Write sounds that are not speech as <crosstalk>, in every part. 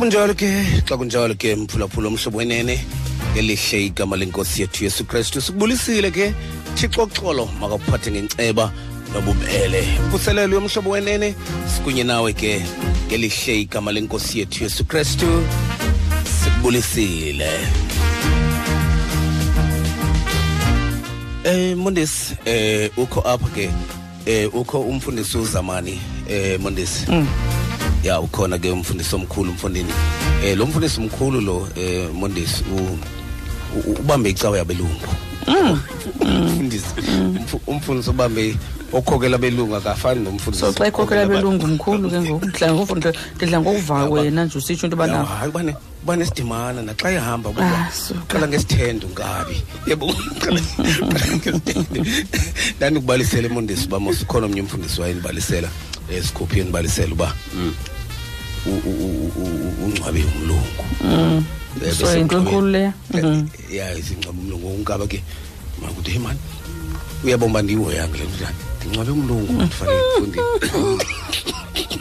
kunjalo ke xa kunjalo ke mphulaphula omhlobo wenene ngelihle igama lenkosi yethu yesu kristu. Sikubulisile ke thixo xolo makakuphathe ngenceba nobubele. Mvuselelo yomhlobo wenene sikunye nawe ke ngelihle igama lenkosi yethu yesu kristu. Sikubulisile. Eh mondesi eh ukho apha ke eh ukho umfundisi uzamani eh mondesi mm. Ya ukhona ke umfundisi omkhulu umfundini. Eh lo mfundisi omkhulu lo eh mondesi ubambe icawa yabelungu. Umfundisi umfundisi ubambe okhokela belungu akafani nomfundisi so xa ikhokhela belungu mkhulu ke ngoku ndidla ngokufunda ndidla ngokuva wena nje usitsho into yobana hayi ubane ubane sidimana naxa ehamba Ah, suka. qala ngesithendo ngabi yebo qala qala ngesithendo <laughs> ndandikubalisela emondisi uba mos ukhona omnye umfundisi wayenibalisela esikhuphi enibalisela uba u- u- u- u- ungcwabe umlungu. Eh, so bese yinto kuxhunywa- enkulu leya Eh, Mhm. ya isingcwabe umlungu. Unkaba ke makuthi hey mani uyabona uba ndiyihoyanga le nto ndingcwabe umlungu ndifanele mfundini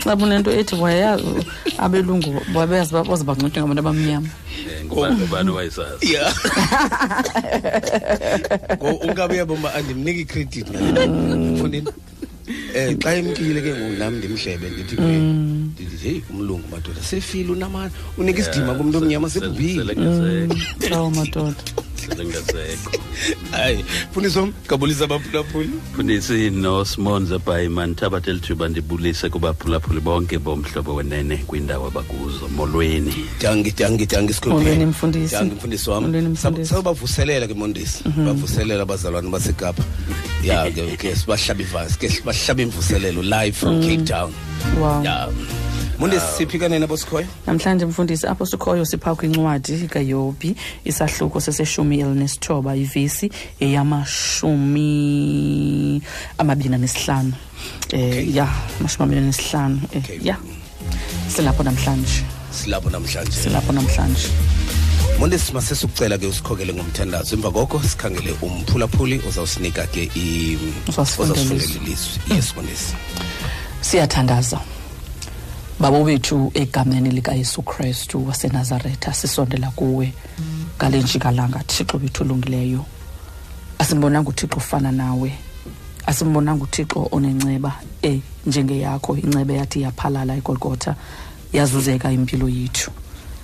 xa bunento ethi wayayazi abelungu babeyazi uba baze banxitywe ngabantu abamnyama. Ngubani ubani wayesazi ya. <laughs> Ngo- ungabe uyabona uba andimniki credit ngale mfundini eh xa emkile ke ngoku nami ndimhlebe ndithi kuye ndithi heyi umlungu madoda sefile unamana unika isidima kumntu omnyama sekubhile. selengasekho lawo madoda. Selengasekho hayi mfundisi wam gabulisa abaphulaphuli fundisi nosmonze bhayiman thabatha elithuba ndibulise kubaphulaphuli bonke bomhlobo wenene kwiindawo abakuzo molweni. Dangi dangi dangi Molweni, mfundisi. dangi mfundisi wam. Molweni, mfundisi. sabavuselela ke mondisi bavuselela abazalwane basekapa. Ya ke ke sibahlaba ivasi ke sibahlaba imvuselelo live from cape town. Wow. Ya. mondisi siphi kanene abosikhoyo namhlanje mfundisi apho sikhoyo sipha kwincwadi kayobi isahluko seseshumi elinesithoba ivesi eyamashumi amabini anesihlanu eh ya amashumi amabini anesihlanu eh, Okay. ya. Silapho namhlanje. Silapho namhlanje. Silapho namhlanje. Mondisi masesikucela ke usikhokele ngomthandazo. Emva koko sikhangele umphulaphuli ozawusinika ke Uzawusifundela ilizwi. Yes mondisi siyathandaza. Babo bethu egameni likayesu kristu wasenazaretha sisondela kuwe ngale njikalanga thixo bethu olungileyo. Asimbonanga uthixo ufana nawe. Asimbonanga uthixo onenceba e njengeyakho. Inceba yathi yaphalala egolgotha yazuzeka impilo yethu.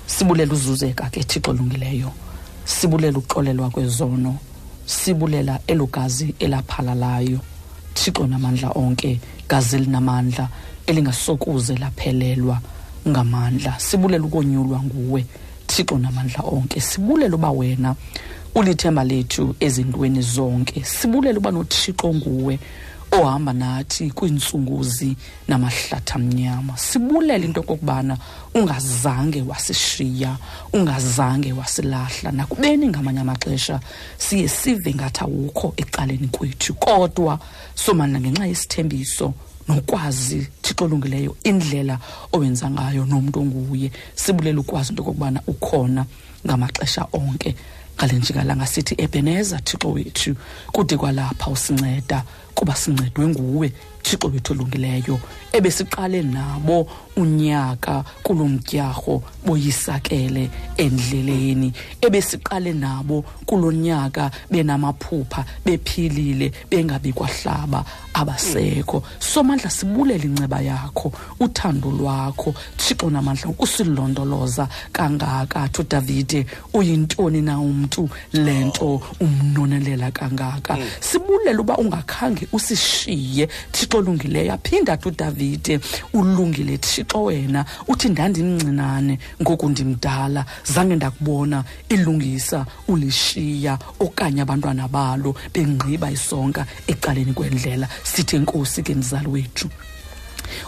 Sibulela uzuzeka ke thixo olungileyo. Sibulela uxolelwa kwezono. Sibulela elugazi elaphalalayo. Thixo namandla onke gazi elinamandla. Elingasokuze laphelelwa ngamandla. Sibulela ukonyulwa nguwe thixo namandla onke. Sibulela uba wena ulithemba lethu ezintweni zonke. Sibulela uba nothixo nguwe ohamba nathi kwiintsunguzi namahlatha amnyama sibulela into okokubana ungazange wasishiya ungazange wasilahla. Nakubeni ngamanye amaxesha siye sive ngathi awukho ecaleni kwethu. Kodwa somana ngenxa yesithembiso nokwazi thixo olungileyo indlela owenza ngayo nomntu onguye. Sibulela ukwazi into okokubana ukhona ngamaxesha onke ngale njikalanga sithi ebeneza thixo wethu. Kude kwalapha usinceda. Kuba sincedwe nguwe thixo wethu olungileyo ebesiqale nabo unyaka kulo mtyarho boyisakele endleleni ebesiqale nabo kulo nyaka benamaphupha bephilile bengabi kwahlaba abasekho. Somandla sibulela inceba yakho uthando lwakho. Thixo namandla ukusilondoloza kangaka thu davide. Uyintoni na umntu? Le nto umnonelela kangaka. Sibulela uba ungakhange usishiye. Thixo olungileyo aphinda athi udavide ulungile thixo wena. Uthi ndandimncinane ngoku ndimdala. Zange ndakubona ilungisa ulishiya okanye abantwana balo bengqiba isonka ecaleni kwendlela. Sithi enkosi ke mzali wethu.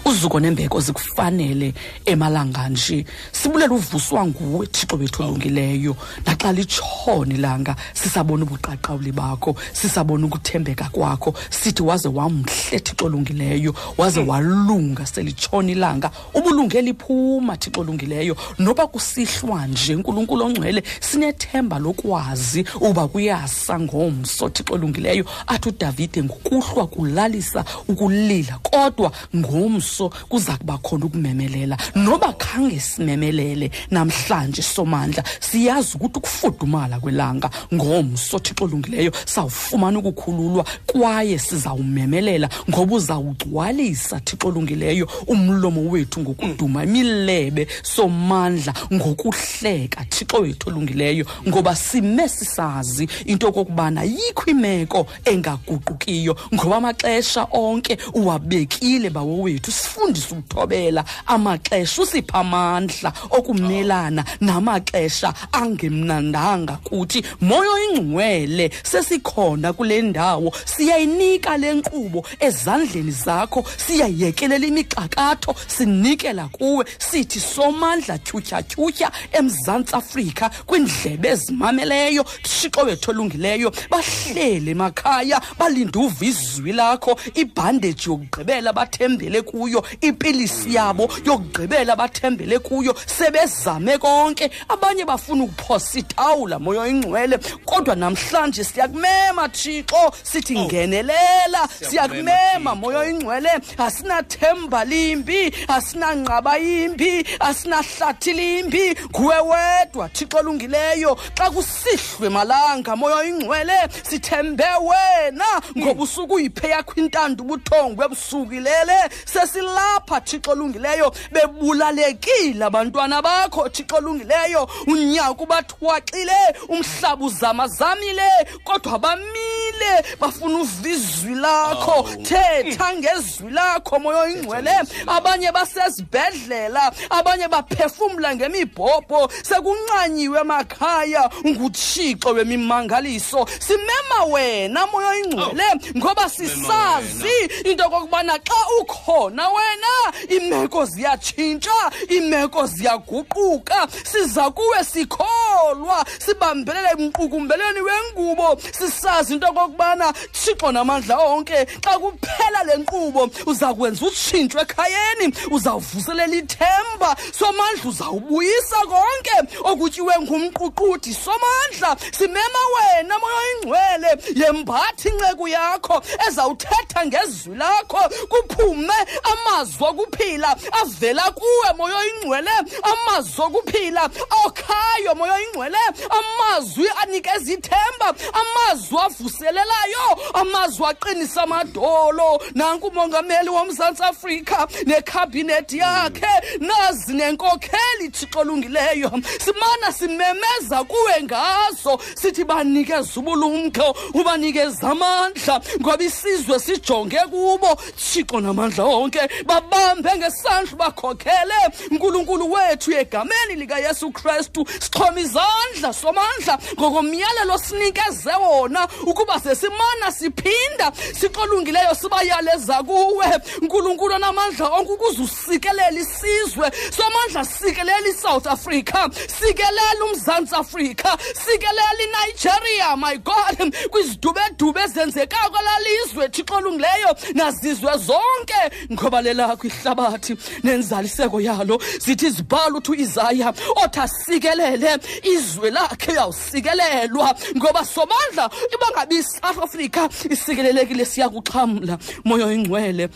Uzuko nembeko zikufanele emalanga nje. Sibulela uvuswa nguwe thixo bethu olungileyo. Naxa litshona ilanga sisabona ubuqaqawuli bakho sisabona ukuthembeka kwakho. Sithi waze wamhle thixo olungileyo. Waze walunga selitshona ilanga. Ubulunge liphuma thixo olungileyo. Noba kusihlwa nje nkulunkulu ongcwele sinethemba lokwazi uba kuyasa ngomso thixo olungileyo. Athi udavide ngokuhlwa kulalisa ukulila kodwa ngom ngomso kuza kuba khona ukumemelela. Noba khange simemelele namhlanje somandla siyazi ukuthi ukufudumala kwelanga ngomso thixo olungileyo sawufumana ukukhululwa kwaye sizawumemelela ngoba uzawugcwalisa thixo olungileyo umlomo wethu ngokuduma imilebe somandla ngokuhleka thixo wethu olungileyo ngoba sime sisazi into yokokubana yikho imeko engaguqukiyo ngoba amaxesha onke uwabekile bawo wethu sifundise ukuthobela amaxesha usipha amandla okumelana namaxesha angemnandanga kuthi moyo ingcwele sesikhona kule ndawo. Siyayinika le nkqubo ezandleni zakho siyayekelela imixakatho sinikela kuwe. Sithi somandla tyhutyhatyhutyha emzantsi afrika kwiindlebe ezimameleyo thixo wethu olungileyo. Bahlele emakhaya balinde uva izwi lakho ibhandeji yokugqibela bathembele kuyo ipilisi yabo yokugqibela bathembele kuyo sebezame konke. Abanye bafuna ukuphosa itawula moyo ingcwele kodwa namhlanje siyakumema thixo sithi ngenelela siyakumema moyo ingcwele asinathemba limbi asinanqaba yimbi asinahlathi limbi nguwe wedwa thixo olungileyo xa kusihlwe malanga moyo ingcwele sithembe wena ngoba usuke uyiphe yakho intando ubuthongo ebusukilele sesilapha thixo olungileyo. Bebulalekile abantwana bakho thixo olungileyo. Unyaka ubathwaxile umhlaba uzamazamile kodwa bamile. Bafuna uva izwi lakho thetha ngezwi lakho moyo ingcwele. abanye basezibhedlela abanye baphefumla ngemibhobho. Sekunqanyiwe emakhaya nguthixo wemimangaliso. Simema wena moyo ingcwele ngoba sisazi into okokubana xa ukhona wena. Iimeko ziyatshintsha iimeko ziyaguquka. Siza kuwe sikholwa sibambelele emqukumbeleni wengubo. Sisazi into okokubana thixo namandla onke xa kuphela le nkqubo uza kwenza utshintsho ekhayeni uzawuvuselela ithemba. Somandla uzawubuyisa konke okutyiwe ngumququdi. Somandla simema wena moyo ingcwele yembathi inceku yakho ezawuthetha ngezwi lakho kuphume amazwi okuphila avela kuwe moyo ingcwele amazwi okuphila okhayo moyo ingcwele amazwi anikeza ithemba. Amazwi avuselelayo. Amazwi aqinisa amadolo. Nanku umongameli womzantsi afrika nekhabhinethi yakhe. Nazi nenkokheli thixo olungileyo. Simana simemeza kuwe ngazo. Sithi banikeza ubulumko ubanikeza amandla. Ngoba isizwe sijonge kubo. Thixo namandla onke. Babambe ngesandla bakhokhele nkulunkulu wethu egameni likayesu kristu. Sixhoma izandla somandla ngokomyalelo sinikeze wona ukuba sesimana siphinda siqolungileyo sibayaleza kuwe. Nkulunkulu onamandla onke ukuze usikelela isizwe. Somandla sikelela isouth africa sikelela umzantsi afrika sikelela inigeria my god. Kwizidubedube ezenzekayo kwelaa lizwe thixo olungileyo nazizwe zonke ngoba lelakho ihlabathi nenzaliseko yalo. Zithi zibhala uthi uisaya othi asikelele izwe lakhe uyawusikelelwa ngoba somandla iba ngabi isouth africa isikelelekile siyakuxhamla. Moyo ingcwele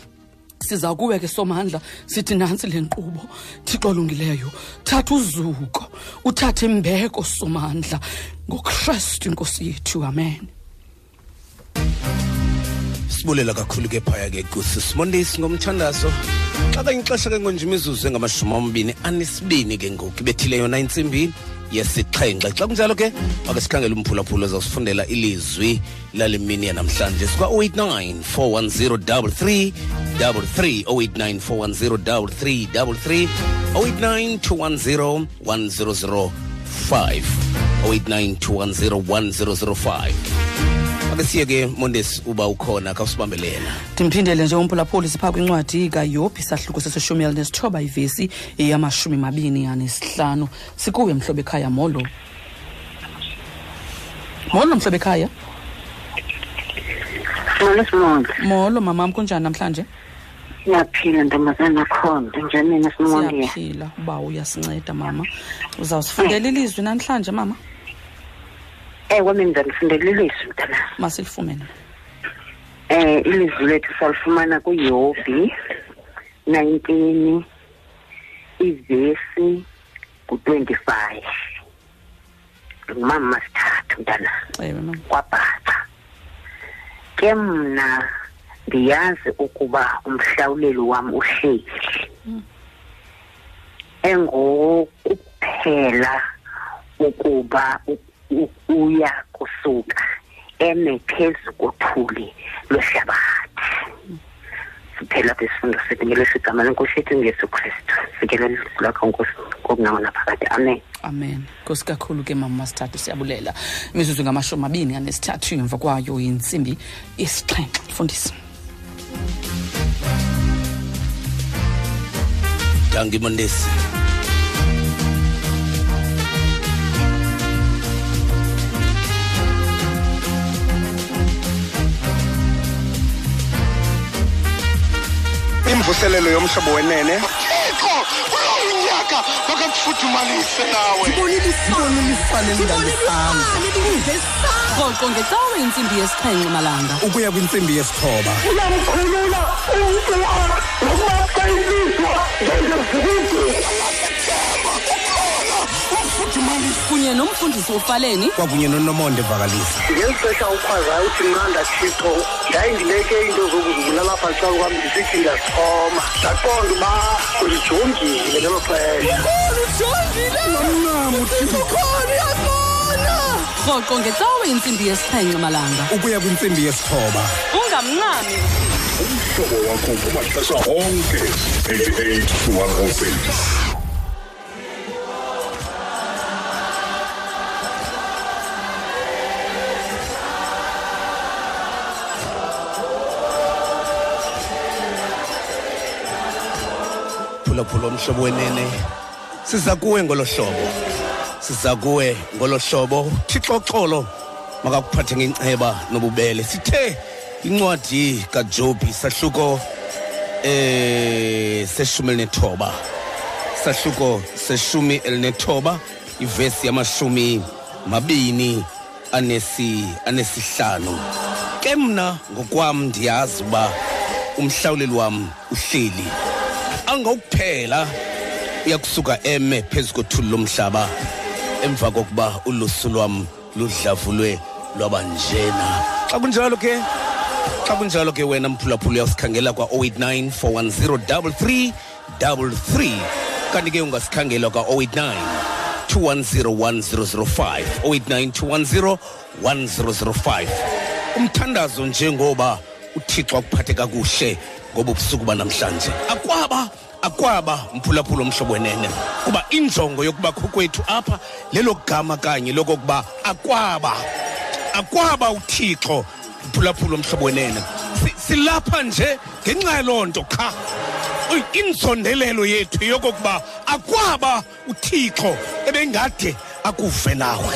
siza kuwe ke somandla. Sithi nantsi le nkqubo thixo olungileyo thatha uzuko uthathe imbeko somandla. Ngokristu inkosi yethu amen. Sibulela kakhulu ke phaya ke kusisibondisi ngomthandazo. Xa kanye ixesha ke ngonje imizuzu engamashumi amabini anesibini ke ngoku ibethile yona intsimbi yesixhenxe. Xa kunjalo ke ake sikhangele umphulaphula ozawusifundela ilizwi lale mini yanamhlanje. Sikwa 089 410 33 089 410 089 210 1005 089 210 1005 ake siye ke mondesi uba ukhona khawusibambelela ndimphindele nje umphulaphuli sipha kwincwadi kayobhi sahluko sesishumi elinesithoba ivesi yamashumi mabini anesihlanu sikuwe mhlobo ekhaya molo. Molo mhlobo ekhaya. Molo Simondla. molo mamam kunjani namhlanje? Siyaphila ntombazana khona. Njani mina Simondla? siyaphila. Uba uyasinceda mama. Uzawusifundela ilizwi namhlanje mama. Ewe mina ngizalifundela ilizwi mntana. masilifumene. Eh ilizwi lethu salifumana kuYobi 19 ivesi ku25 ngumama sithathu mntana. Kwabhaca. Ke mna ndiyazi ukuba umhlawuleli wam uhleli. Engokuphela ukuba uya kusuka eme phezu kothuli lwehlabathi. Siphela apha isifundo sethu ngelesi igama lenkosi yethu ngesu kristu. Sikelela ilizwi lakho nkosi kokunako naphakade. Amen. Amen. Nkosi kakhulu ke mama masithathu siyabulela. Imizuzu ngamashumi abini anesithathu emva kwayo yintsimbi yesixhenxe. Mfundisi. Danki imvuselelo yomhlobo wenene. Thixo kulo nyaka makakufuthumalise nawe rhoqo ngecawe intsimbi yesixhenxe malanga. Ukuya kwintsimbi yesithoba. Uyamkhulula umntu nokuba xa ilizwa njengezikwidi ufuthumalise kunye nomfundisi ufaleni kwakunye nonomonde vakalisa ngeli xesha ukhwazayo uthi mnanda thixo ndayindibeke into zokuzibulala apha xa kwam ndisithi ndiyazixhoma ndaqonda uba undijongile ngelo xesha. Rhoqo ngecawe intsimbi yesixhenxe malanga. Ukuya kwintsimbi yesithoba. Ungamncami. Umhlobo wakho kumaxesha onke 88 to 106 phulaphula umhlobo wenene. Siza kuwe ngolo hlobo. Siza kuwe ngolo hlobo. Thixo xolo makakuphathe ngenceba nobubele. Sithe incwadi kajobi sahluko eh seshumi elinethoba sahluko seshumi elinethoba ivesi yamashumi mabini anesi anesihlanu. Ke mna ngokwam ndiyazi uba umhlawuleli wam uhleli. Angawukuphela uyakusuka eme phezu kothuli lomhlaba emva kokuba ulusu lwam ludlavulwe lwabanjena xa kunjalo ke xa kunjalo ke wena mphulaphula uyawusikhangela kwa-089 410 33 kanti ke ungasikhangela kwa-089 2101005 089 2101005 umthandazo njengoba uthixo akuphathe kakuhle ngoba ubusuku banamhlanje. Akwaba akwaba mphulaphula omhlobo wenene. Kuba injongo yokubakho kwethu apha lelo gama kanye lokokuba akwaba akwaba uthixo mphulaphula omhlobo wenene. Si- silapha nje ngenxa yaloo nto qha inzondelelo yethu yokokuba akwaba uthixo ebengade akuve nawe.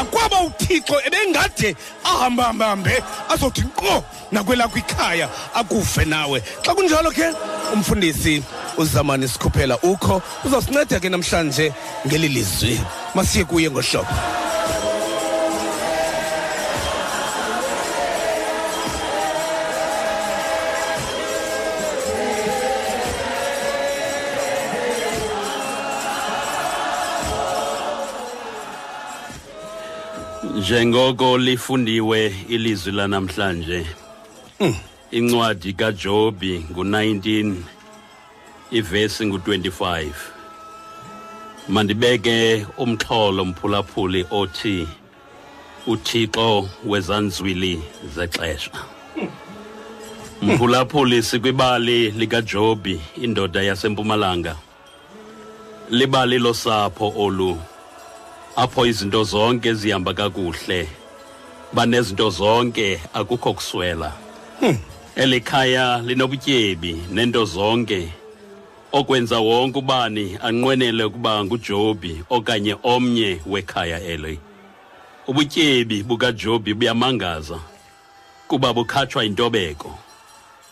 Akwaba uthixo ebengade ahambahambe azothi nkqo nakwelakho ikhaya akuve nawe. Xa kunjalo ke umfundisi uzamani sikhuphela ukho. Uzosinceda ke namhlanje ngeli lizwi. Masiye kuye ngohlobo. Njengoko lifundiwe ilizwi lanamhlanje incwadi kaJobi ngu19 ivesi ngu25 mandibeke umxholo mphulaphuli othi uthixo wezanzwili zexesha. <laughs> Mphulaphuli sikwibali likaJobi indoda yasempumalanga. Libali losapho olu. Apho izinto zonke zihamba kakuhle banezinto zonke akukho kuswela. Elikhaya linobutyebi nento zonke okwenza wonke ubani anqwenele ukuba nguJobi okanye omnye wekhaya eli ubutyebi bukaJobi buyamangaza kuba bukhatshwa intobeko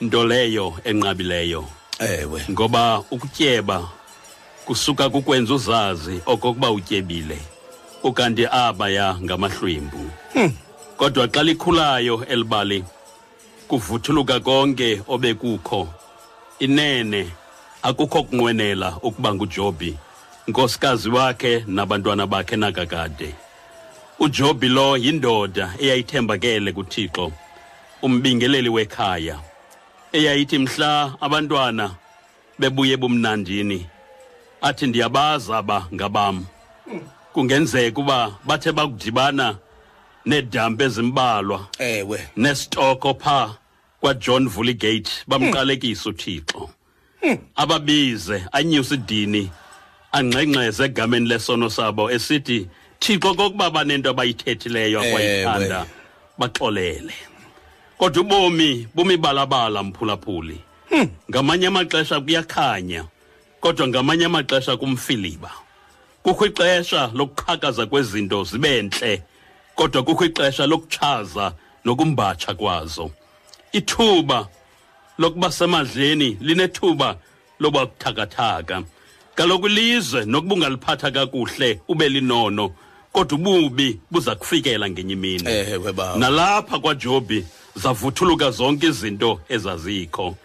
nto leyo enqabileyo. Ewe. Ngoba ukutyeba kusuka kukwenza uzazi okokuba utyebile ukanti abaya ngamahlwempu. Kodwa xa likhulayo elibali kuvuthuluka konke obekukho inene akukho kunqwenela ukuba nguJobi nkosikazi wakhe nabantwana bakhe nakakade. uJobi lo yindoda eyayithembakele kuThixo umbingeleli wekhaya eyayithi mhla abantwana bebuye ebumnandini athi ndiyabaza aba ngabam. Kungenzeka uba bathe bakudibana needampu ezimbalwa ewe. nesitoko pha kwaJohn Vulligate bamqalekisa uThixo. Ababize anyuse idini angxengxeze egameni lesono sabo esithi Thixo kokuba banento abayithethileyo Ewe. akwayithanda baxolele. Kodwa ubomi bumibalabala mphulaphuli. Ngamanye amaxesha kuyakhanya kodwa ngamanye amaxesha kumfiliba. Kukho ixesha lokuqhakaza kwezinto zibe ntle kodwa kukho ixesha lokuchaza nokumbatsha kwazo. Ithuba lokuba semadleni linethuba loba kuthakathaka kaloku ilizwe nokuba ungaliphatha kakuhle ube linono kodwa ububi buza kufikela ngenye imini. Ewe baba. Nalapha kwaJobi zavuthuluka zonke izinto ezazikho.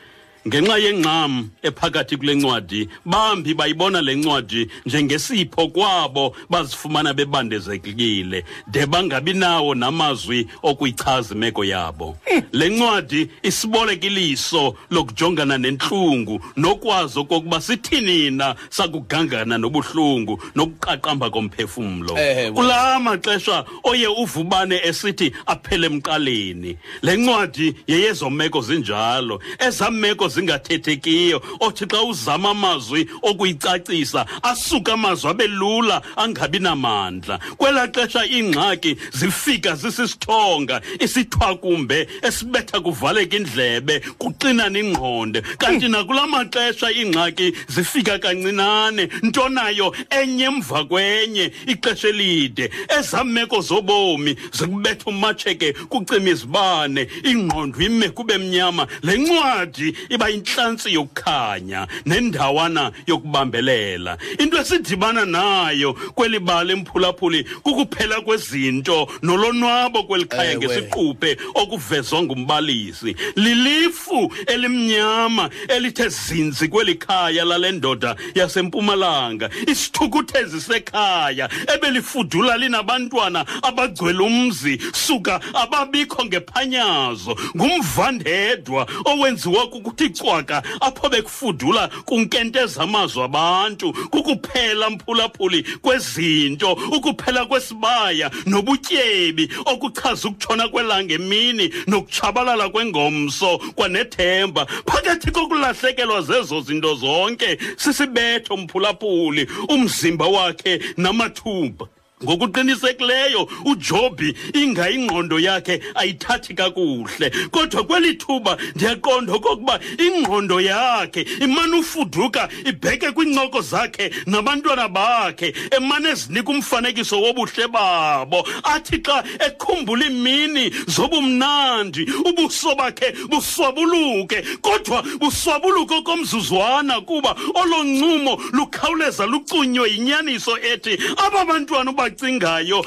Ngenxa yengqam ephakathi kule ncwadi bambi bayibona le ncwadi njengesipho kwabo bazifumana bebandezekile. De bangabi nawo namazwi okuyichaza imeko yabo. Le ncwadi isibolekiliso lokujongana nentlungu nokwazi okokuba sithini na sakugangana nobuhlungu nokuqaqamba komphefumlo. Ewe. kulaa maxesha oye uvubane esithi aphele emqaleni. Le ncwadi yeyezo meko zinjalo ezaa meko zingathethekiyo othi xa uzama amazwi okuyicacisa asuka amazwi abe lula angabi namandla. Kwelaa xesha iingxaki zifika zisisithonga isithwakumbe esibetha kuvaleka indlebe kuxinana ingqondo kanti nakula maxesha iingxaki zifika kancinane nto nayo enye emva kwenye ixesha elide. Ezaa meko zobomi zikubetha umatsheke kucima izibane ingqondo ime kube mnyama. Le ncwadi iba yintlantsi yokukhanya nendawana yokubambelela into esidibana nayo kweli bali emphulaphuli kukuphela kwezinto nolonwabo kweli khaya Ewe. ngesiquphe okuvezwa ngumbalisi lilifu elimnyama elithe zinzi kweli khaya lale ndoda yasempumalanga isithukuthezi sekhaya ebelifudula linabantwana abagcwele umzi suka ababikho ngephanyazo ngumvandedwa owenziwa kukuthi cwaka apho bekufudula kunkenteza amazwi abantu kukuphela mphulaphuli kwezinto ukuphela kwesibaya nobutyebi okuchaza ukutshona kwelanga emini nokutshabalala kwengomso kwanethemba. Phakathi kokulahlekelwa zezo zinto zonke sisibetho mphulaphuli umzimba wakhe namathuba. Ngokuqinisekileyo uJobi inga ingqondo yakhe ayithathi kakuhle. Kodwa kweli thuba ndiyaqonda okokuba ingqondo yakhe imane ufuduka ibheke kwiincoko zakhe nabantwana bakhe emane ezinika umfanekiso wobuhle babo. Athi xa ekhumbula imini zobumnandi ubuso bakhe buswabuluke. Kodwa buswabuluke komzuzwana kuba oloncumo lukhawuleza lucunywe yinyaniso ethi aba bantwana ubacingayo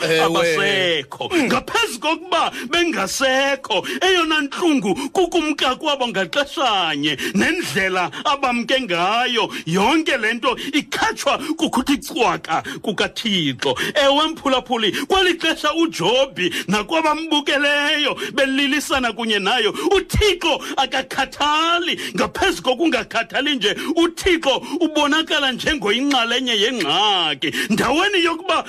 Ewe. abasekho. Ngaphezu kokuba bengasekho eyona ntlungu kukumka kwabo ngaxeshanye nendlela abamke ngayo yonke le nto ikhatshwa kukuthi cwaka kukathixo. Ewe mphulaphuli kweli xesha ujobi nakwabambukeleyo belilisana kunye nayo uthixo akakhathali. Ngaphezu kokungakhathali nje uthixo ubonakala njengoyinxalenye yengxaki. Ndaweni yokuba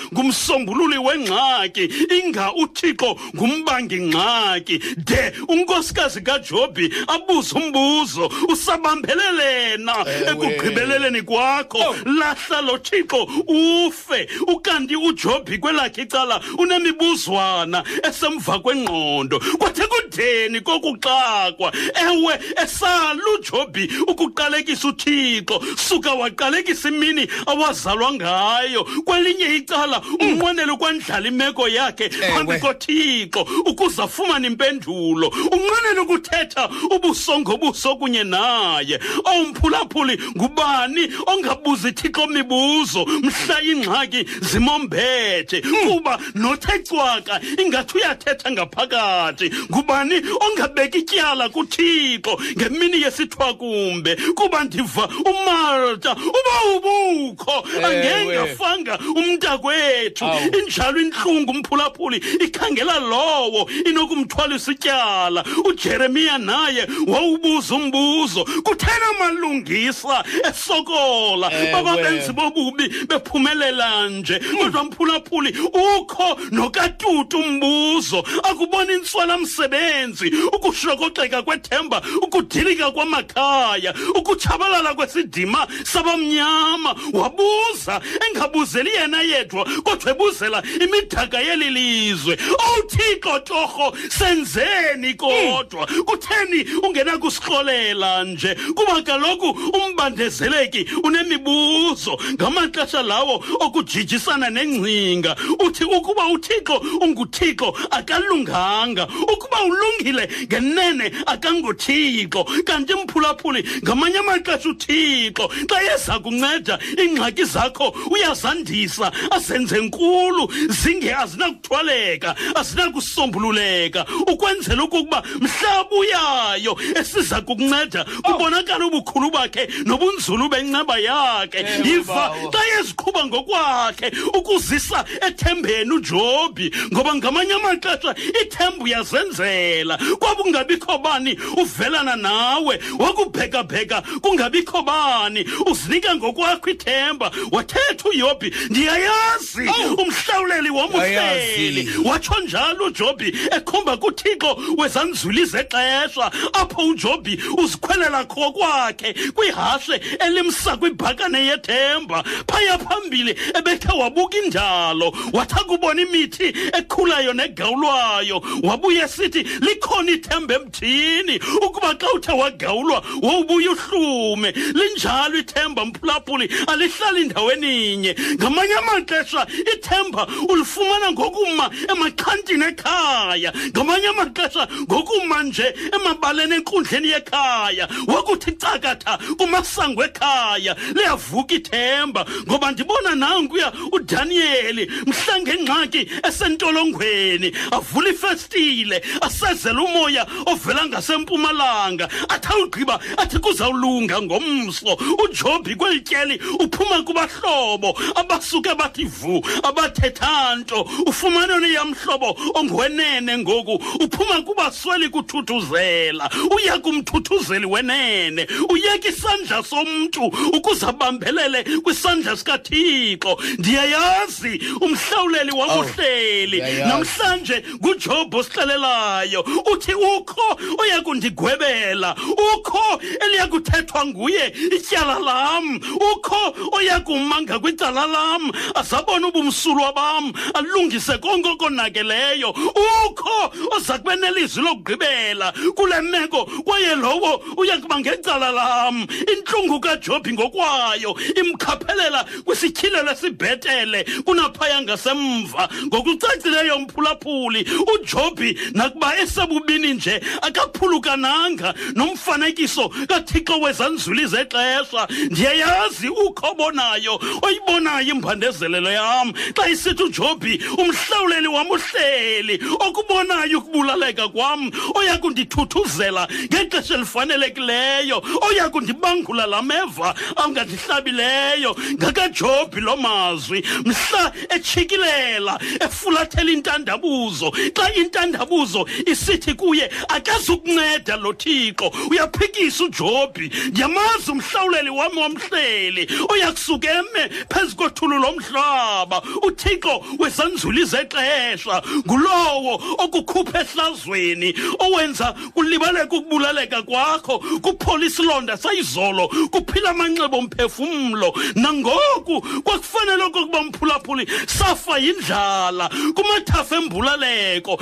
ngumsombululi wengxaki inga uthixo ngumbangi ngxaki de unkosikazi kajobi abuze umbuzo usabambelelena Ewe. ekugqibeleleni kwakho. Lahla lo thixo ufe. Ukanti ujobi kwelakhe icala unemibuzwana esemva kwengqondo. Kwathe kudeni kokuxakwa? Ewe esala ujobi ukuqalekisa uthixo suka waqalekisa imini awazalwa ngayo. Kwelinye icala unqwenela ukwandlala imeko yakhe. Phambi Ewe. kothixo ukuze afumane impendulo. Unqwenela ukuthetha ubuso ngobuso kunye naye. Owumphulaphuli ngubani ongabuzi thixo mibuzo? Mhla ingxaki zimombethe. Kuba nothe cwaka ingathi uyathetha ngaphakathi. Ngubani ongabeki ityala kuthixo ngemini yesithwakumbe kuba ndiva umalta uba ubukho. Angengafanga umntakwethu. Awu. injalo intlungu umphulaphuli ikhangela lowo inokumthwalisa ityala ujeremiya naye wawubuza umbuzo kuthena malungisa esokola? Ewe. bababenzi bobubi bephumelela nje. Kodwa mphulaphuli ukho nokatutu umbuzo akubona intswela-msebenzi ukushokoxeka kwethemba ukudilika kwamakhaya ukutshabalala kwesidima sabamnyama. Wabuza engabuzeli yena yedwa kodwa ebuzela imidaka yeli lizwe. Owuthixo torho senzeni kodwa. Kutheni ungenakusihlolela nje? Kuba kaloku umbandezeleki unemibuzo ngamaxesha lawo okujijisana nengcinga. Uthi ukuba uthixo unguthixo akalunganga ukuba ulungile ngenene akanguthixo. Kanti mphulaphuli ngamanye amaxesha uthixo xa yeza kunceda iingxaki zakho uyazandisa azenze nkulu zinge azinakuthwaleka azinakusombululeka. Ukwenzela okokuba mhla buyayo esiza kukunceda kubonakala ubukhulu bakhe nobunzulu benceba yakhe. Ewe, yiva bawo. xa yeziqhuba ngokwakhe ukuzisa ethembeni ujobi ngoba ngamanye amaxesha ithemba uyazenzela kwakungabikho bani uvelana nawe wakubhekabheka kungabikho bani. Uzinika ngokwakho ithemba wathetha uyobhi ndiyayazi. Umhlawuleli wamuhleli Ndiyayazi. watsho njalo ujobi ekhomba kuthixo wezanzuli zexesha. Apho ujobi uzikhwelela kho kwakhe kwihashe elimsa kwibhakane yethemba. Phaya phambili ebethe wabuka indalo wathi akubona imithi ekhulayo negawulwayo wabuye esithi likhona ithemba emthini. Ukuba xa uthe wagawulwa wowubuye uhlume. Linjalo ithemba mphulaphuli alihlali ndaweninye. Ngamanye amaxesha ithemba ulifumana ngokuma emaxhantini ekhaya. Ngamanye amaxesha ngokuma nje emabaleni enkundleni yekhaya. Wakuthi cakatha kumasango ekhaya. Liyavuka ithemba ngoba ndibona nankuya udaniyeli mhla ngengxaki esentolongweni avula ifestile asezela umoya ovela ngasempumalanga. Athi awugqiba athi kuzawulunga ngomso. Ujobi kweli tyeli uphuma kubahlobo abasuke bathi vu abathetha nto ufumane neyamhlobo ongwenene ngoku. Uphuma kubasweli kuthuthuzela. Uya kumthuthuzeli wenene. Uyeka isandla somntu ukuze abambelele kwisandla sikathixo. Ndiyayazi umhlawuleli wamuhleli ndiyayazi. namhlanje ngujob osixelelayo. Uthi ukho oya kundigwebela ukho eliya kuthethwa nguye ityala lam. Ukho oya kumanga kwicala lam. Azabona ubumsulwa bam alungise konke okonakeleyo ukho oza kube nelizwi lokugqibela. Kule meko kwaye lowo uya kuba ngecala lam. Intlungu kajobi ngokwayo imkhaphelela kwisityhilelo esibhetele kunaphaya ngasemva. Ngokucacileyo mphulaphuli ujobi nakuba esebubini nje akaphulukananga nomfanekiso kathixo wezanzuli zexesha. Ndiyayazi ukho obonayo oyibonayo imbandezelelo yam. Xa isithi ujobi umhlawuleli wam uhleli okubonayo ukubulaleka kwam oya kundithuthuzela ngexesha elifanelekileyo oya kundibangula la meva angandihlabileyo ngakajobi loo mazwi. Mhla etshikilela efulathela intandabuzo xa intandabuzo isithi kuye akazukunceda lo thixo uyaphikisa ujobi ndiyamazi umhlawuleli wami wamhleli oya kusuka eme phezu kothulu lomhlaba uthixo wezanzuli zexesha ngulowo okukhupha ehlazweni owenza kulibaleka ukubulaleka kwakho kuphola isilonda sayizolo kuphila amanxeba omphefumlo nangoku kwakufanele okokuba mphulaphuli safa yindlala kumathafa embulaleko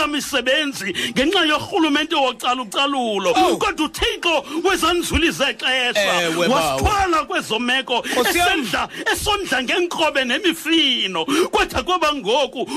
intswelamisebenzi ngenxa yorhulumente wocalucalulo kodwa uthixo wezanzuli zexesha Ewe, bawo. wasithwala kwezo meko Nkosi yam. esendla esondla ngenkrobe nemifino ngemifino kodwa kwaba ngoku.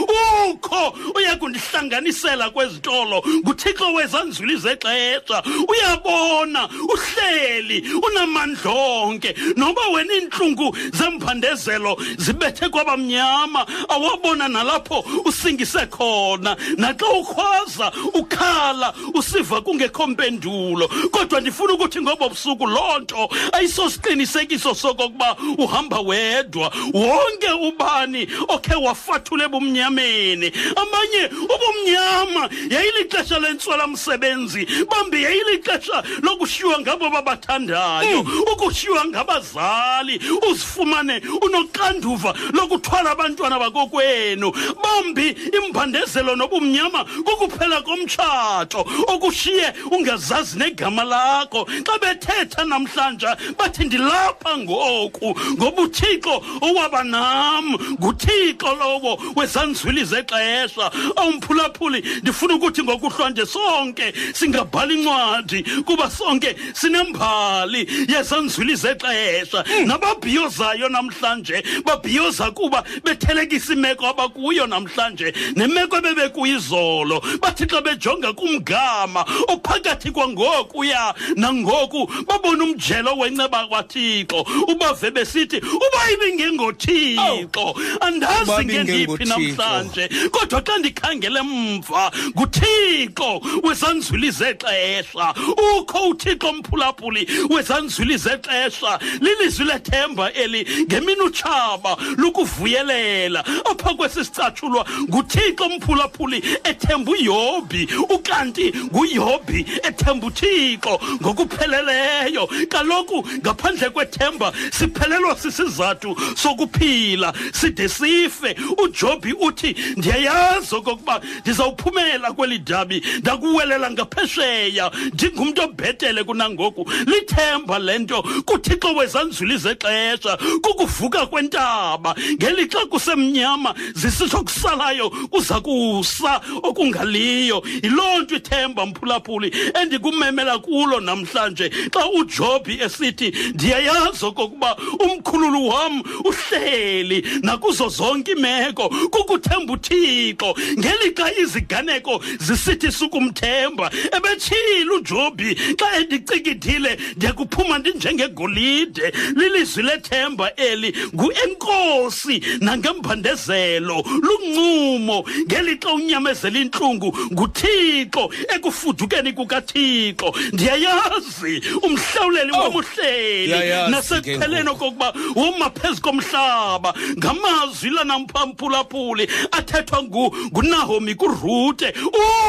Ukho uyakundihlanganisela kwezitolo. Nguthixo wezanzuli zexesha uyabona uhleli unamandla onke noba wena iintlungu zemphandezelo zibethe kwabamnyama awabona nalapho usingise khona. Naxa ukhwaza ukhala usiva kungekho mpendulo. Kodwa ndifuna ukuthi ngobo busuku loo nto ayisosiqinisekiso sokokuba uhamba wedwa. Wonke ubani okhe wafathula ebumnyameni? Amanye ubumnyama yayilixesha lentswelamsebenzi bambi yayilixesha lokushiywa ngabo babathandayo ukushiywa ngabazali uzifumane unoxanduva lokuthwala abantwana bakokwenu. Bambi imbandezelo nobumnyama kukuphela komtshato okushiye ungazazi negama lakho. Xa bethetha namhlanje bathi ndilapha ngoku ngoba uthixo owaba nam nguthixo lowo wezanzwili zexesha awumphulaphuli ndifuna ukuthi ngokuhlwanje sonke singabhala incwadi kuba sonke sinembali yezanzwili zexesha nababhiyozayo namhlanje babhiyoza kuba bethelekisa imeko abakuyo namhlanje nemeko ebebekuyizolo. Bathi xa bejonga kumgama ophakathi kwangokuya nangoku babona umjelo wenceba kwathixo ubave besithi uba ibingengothixo. Andazi Uba ngendiphi namhlanje? Kodwa xa ndikhangele mva nguthixo wezanzwili zexesha. Ukho uthixo mphulaphuli wezanzwili zexesha. Lilizwi lethemba eli ngemini utshaba lukuvuyelela apha kwesi sicatshulwa nguthixo mphulaphuli ethemba uyobhi ukanti nguyobhi ethemba uthixo ngokupheleleyo. Kaloku ngaphandle kwethemba siphelelwa sisizathu sokuphila. Side sife. Ujobhi uthi ndiyayazi okokuba ndizawuphumela kweli dabi ndakuwelela ngaphesheya ndingumntu obhetele kunangoku. Lithemba le nto kuthixo wezanzuli zexesha kukuvuka kwentaba. Ngelixa kusemnyama zisitsho kusalayo kuza kusa okungaliyo. Yiloo nto ithemba mphulaphuli endikumemela kulo namhlanje. Xa ujobhi esithi ndiyayazi okokuba umkhululu wam uhleli nakuzo zonke imeko. Kukuthemba uthixo. Ngelixa iziganeko zisithi sukumthemba ebetshile ujobhi xa endicikithile ndiyakuphuma ndinjengegolide. Lilizwi lethemba eli nguenkosi nangembandezelo luncumo. Ngelixa unyamezela intlungu nguthixo ekufudukeni kukathixo. Ndiyayazi umhlawuleli wam uhleli ndiyayazi nasekupheleni okokuba woma phezu komhlaba. Ngamazwi lanamphulaphuli athethwa ngu- ngunahomi kurute.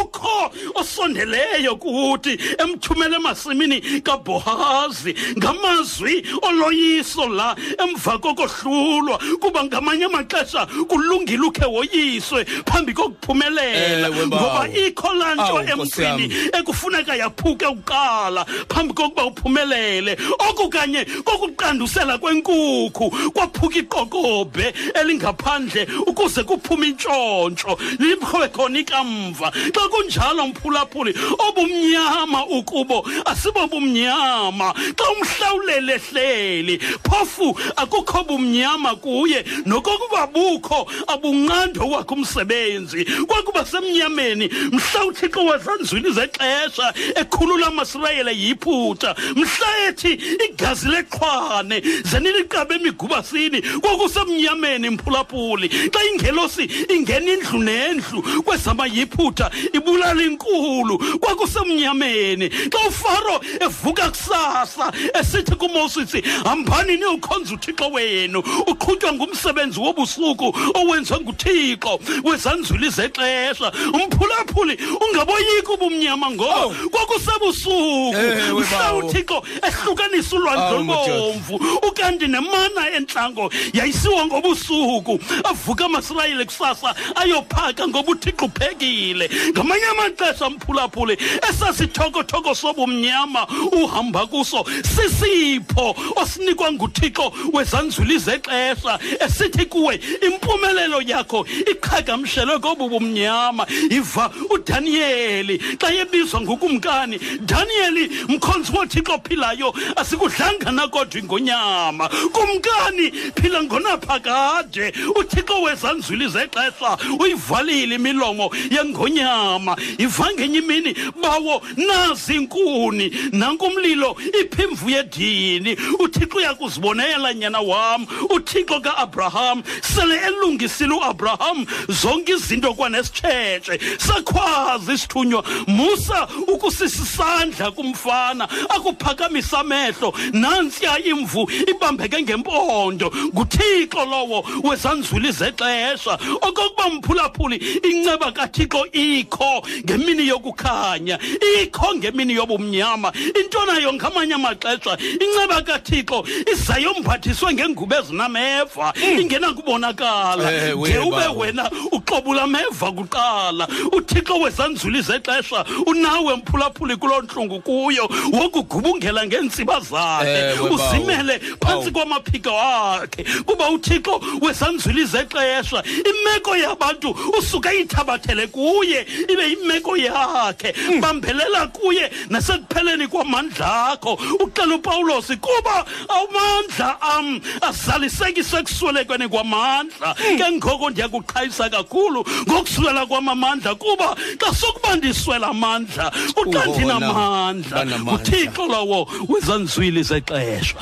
Ukho osondeleyo kuthi emthumela emasimini kabohazi ngamazwi oloyiso la emva kokohlulwa kuba ngamanye amaxesha kulungile ukhe woyiswe phambi kokuphumelela bawo. ngoba ikho laa nto emntwini ekufuneka yaphuke kuqala phambi kokuba uphumelele. Oku kanye kokuqandusela kwenkukhu kwaphuka iqokobhe elingaphandle ukuze kuphume intshontsho. Libekho khona ikamva. Xa kunjalo mphulaphuli obumnyama ukubo asibo bumnyama. Xa umhlawuleli ehleli phofu akukho bumnyama kuye. Nokokuba bukho abunqando wakho umsebenzi. Kwakuba semnyameni mhla uthixo wazanzwili zexesha ekhulula amasirayeli yiphutha mhla ethi igazi leqhwane zeniliqabe emigubasini kwakusemnyameni. Mphulaphuli. Xa ingelosi ingena indlu nendlu kwezamayiphuta ibulala inkulu kwakusemnyameni. Xa ufaro evuka kusasa esithi kumosisi hambani niyokhonza uthixo wenu uqhutywa ngumsebenzi wobusuku owenziwe nguthixo wezanzwili zexesha. Umphulaphuli ungaboyiki ubumnyama ngoba kwakusebusuku. Mhla uthixo ehlukanisa ulwandle olubomvu ukanti nemana entlango yayisiwa ngobusuku avuka amasirayeli kusasa ayophaka ngoba uthixo uphekile ngamanye amaxesha mphulaphuli esasithokothoko sobumnyama uhamba kuso sisipho osinikwa nguthixo wezanzwili zexesha esithi kuwe impumelelo yakho iqhagamshelwe kobu bumnyama iva udaniyeli xa yebizwa ngukumkani daniyeli mkhonzi wothixo ophilayo asikudlanga nakodwa ingonyama. Kumkani phila ngonaphakade kakade uthixo wezanzwili zexesha uyivalile imilomo yengonyama ivangenye imini. Bawo nazi inkuni. Nankumlilo iphimvu yedini. Uthixo uyakuzibonela nyana wam. Uthixo ka-abraham sele elungisile uabraham zonke izinto kwanesitshetshe sakhwaza isithunywa. Musa ukusisisandla kumfana akuphakamisa amehlo. Nantsiya imvu ibambeke ngempondo. Nguthixo lowo wezanzwili zexesha. Okokuba mphulaphuli inceba kathixo ikho ngemini yokukhanya ikho ngemini yobumnyama. Into nayo ngamanye amaxesha inceba kathixo izayomphathiswe ngeengubo ezinameva ingenakubonakala. Ewe, nge ube bawo. wena uxobula ameva kuqala. Uthixo wezanzuli zexesha unawe mphulaphuli kuloo ntlungu kuyo wokugubungela ngeentsiba zakhe. Ewe, bawo. uzimele phantsi Bawo. kwamaphiko akhe. Kuba uthixo wezanzuli zexesha imeko yabantu usuke ithabathele kuye ibe yimeko yakhe. Bambelela kuye nasekupheleni kwamandla akho. Uxela upawulosi kuba amandla am azaliseki sekuswelekweni kwamandla. Ke ngoko ndiyakuqhayisa kakhulu ngokuswela kwam amandla kuba xa sokuba ndiswela amandla uxa Ungona ndinamandla. banamandla. uthixo lowo wezanzwili zexesha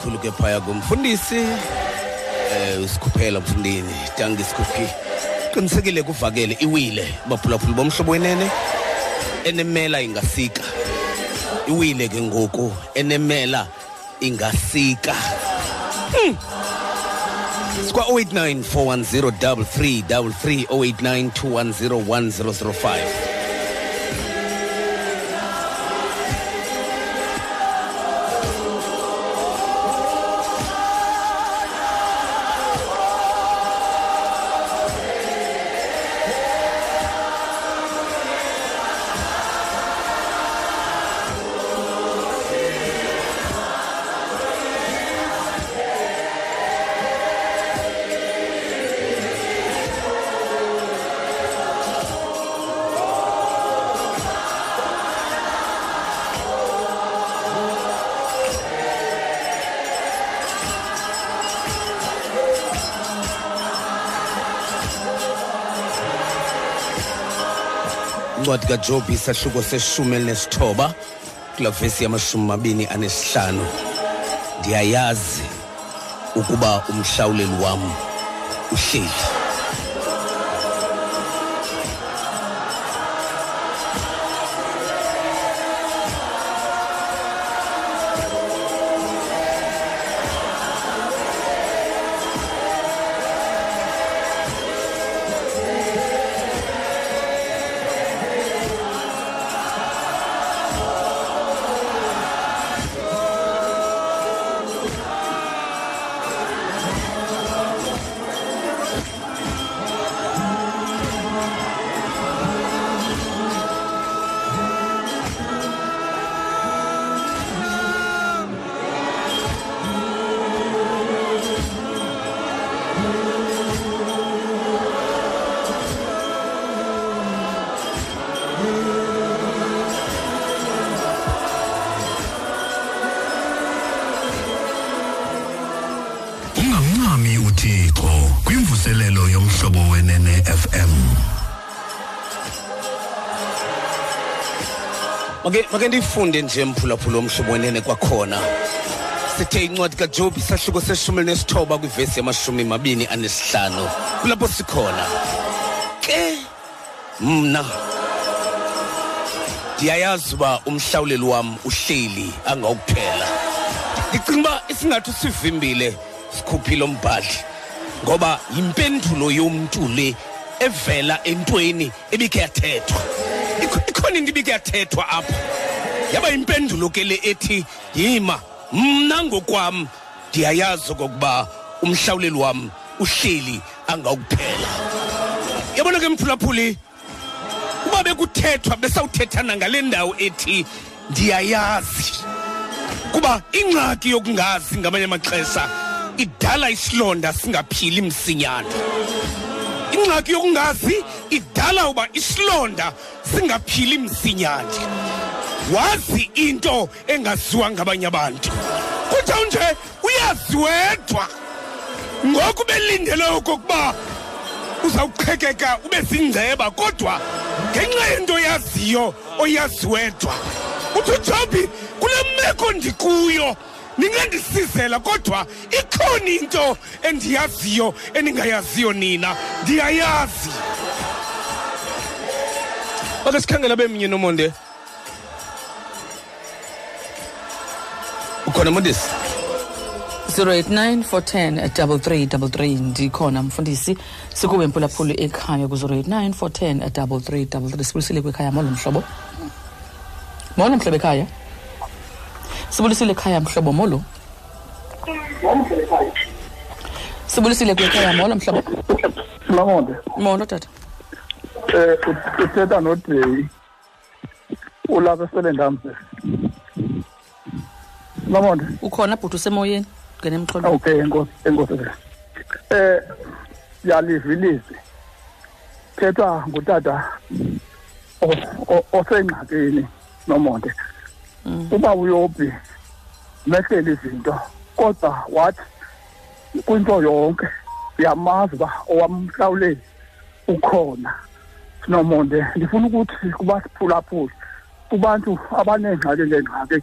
kakhulu ke phaya kumfundisi eh usikhuphela mfundini tangi sikhuphi qinisekile kuvakele iwile baphulaphula bomhlobo wenene enemela ingasika. Iwile ke ngoku enemela ingasika. Hmm. sikwa 089 410 3333 089 210 1005 incwadi kajobi isahluko seshumi elinesithoba kula vesi yamashumi mabini anesihlanu ndiyayazi ukuba umhlawuleli wam uhleli. Make make ndifunde nje mphulaphula omhlobo wenene kwakhona. Sithe incwadi kajob isahluko seshumi nesithoba kwivesi yamashumi mabini anesihlanu kulapho sikhona. Ke mna ndiyayazi uba umhlawuleli wam uhleli angawukuphela ndicinga uba isingathi usivimbile sikhuphile umbhadli ngoba yimpendulo yomntu le evela entweni ebikhe yathethwa. Ikhona into ibikhe yathethwa apha yaba yimpendulo ke le ethi yima mna ngokwam ndiyayazi okokuba umhlawuleli wam uhleli angawukuphela yabona ke mphulaphuli uba bekuthethwa besawuthethana ngale ndawo ethi ndiyayazi. Kuba ingxaki yokungazi ngamanye amaxesha idala isilonda singaphili msinyane. Ingxaki yokungazi idala uba isilonda singaphili msinyane. Wazi into engaziwa ngabanye abantu. Kuthiwa nje uyazi wedwa. Ngoku belindele okokuba uzawuqhekeka ube zingceba kodwa ngenxa yento oyaziyo oyazi wedwa. Uthi ujobi kule meko ndikuyo ningandisizela kodwa ikhona into endiyaziyo eningayaziyo nina. Ndiyayazi. Ake sikhangela bemnye nomonde? Ukhona mondisi 089 410 3333 ndikhona mfundisi. Sikuwe mphulaphuli ekhaya ku-089 410 3333 sibulisile kwekhaya molo mhlobo. Molo mhlobo ekhaya. Sibulisile ekhaya mhlobo molo sibulisile kwekhaya molo mhlobo Mamonde, molo tata eh ut- uthetha noDay ulapha eSelendamse. Mamonde, ukhona bhuti usemoyeni ngene emxholo okay enkosi enkosi. Eh yalivilisi. Thetha ngutata o- o- osengxakini nomonde. Uba uyobi mehlele izinto kodwa wathi kwinto yonke uyamazi uba owamhlawuleli ukhona. Nomonde ndifuna ukuthi kubasiphulaphuli kubantu abaneengxaki ngeengxaki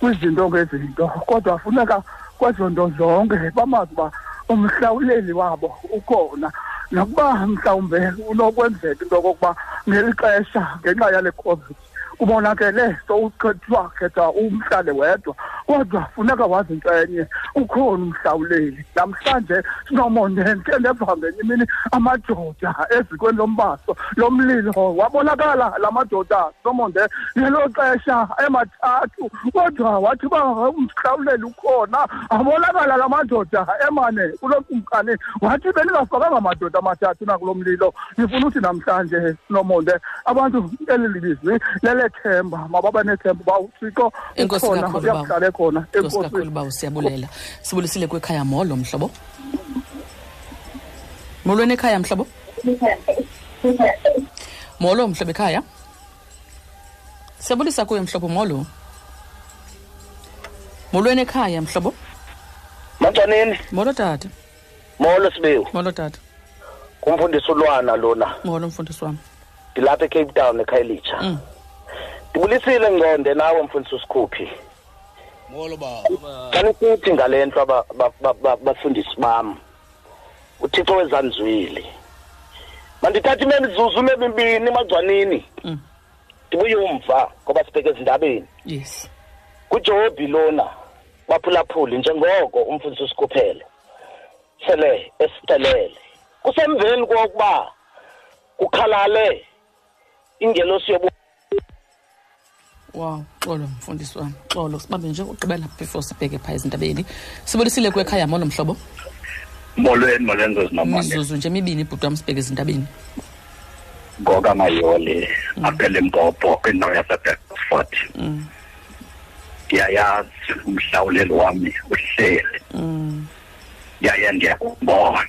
kwizinto ngezinto kodwa funeka kwezo nto zonke bamazi uba umhlawuleli wabo ukhona. Nokuba mhlawumbe unokwenzeka into yokokuba ngeli xesha ngenxa yale covid ubonakele sowukhethiwa khetha umhlale wedwa kodwa funeka wazi into enye ukhona umhlawuleli. Namhlanje sinomonde ndike ndeva ngenye imini amadoda ezikweni lombaso lomlilo wabonakala la madoda nomonde ngelo xesha emathathu kodwa wathi uba umhlawuleli ukhona abonakala la madoda emane kulo kumkani wathi bendingafakanga madoda amathathu nakulo mlilo ndifuna uthi namhlanje nomonde abantu eli libizwi lelethemba mababe nethemba uba uthixo ukhona kakhulu uyakuhlala ekhona enkosi kakhulu bawo siyabulela sibulisile kwekhaya molo mhlobo? Molweni ekhaya mhlobo? Molo mhlobo ekhaya? Siyabulisa kuye mhlobo molo. Molweni ekhaya mhlobo? Mancanini, molo tata. Molo sibewu. molo tata. Kumfundisi ulwana lona. molo mfundisi wami. Dilapha eCape Town eKhayelitsha. Mm. Ndibulisile ngqonde nawe mfundisi uSikhuphi. molo baba Xa nisithi ngalento aba- ba- ba- ba- bafundisi bam. uthixo wezanzwili mandithathe imemizuzu emibini emagcwanini Mm. ndibuye umva ngoba sibheke ezindabeni yes kujobi lona baphulaphuli njengoko umfundisi usikhuphele sele esitelele kusemveni kokuba kukhalale ingelosi yobu wow xolo mfundisi wami xolo. Sibambe nje ugqibela before sibheke phaa ezindabeni sibulisile kwekhaya molo mhlobo? Molweni molenzo zinomane mizuzu nje emibini ibhuti wam sibheke ezindabeni ngoka mayoli apha elimpopo kwindawo yasebedford Mm. ndiyayazi umhlawuleli wami uhleli. Mm. yaye ndiyakubona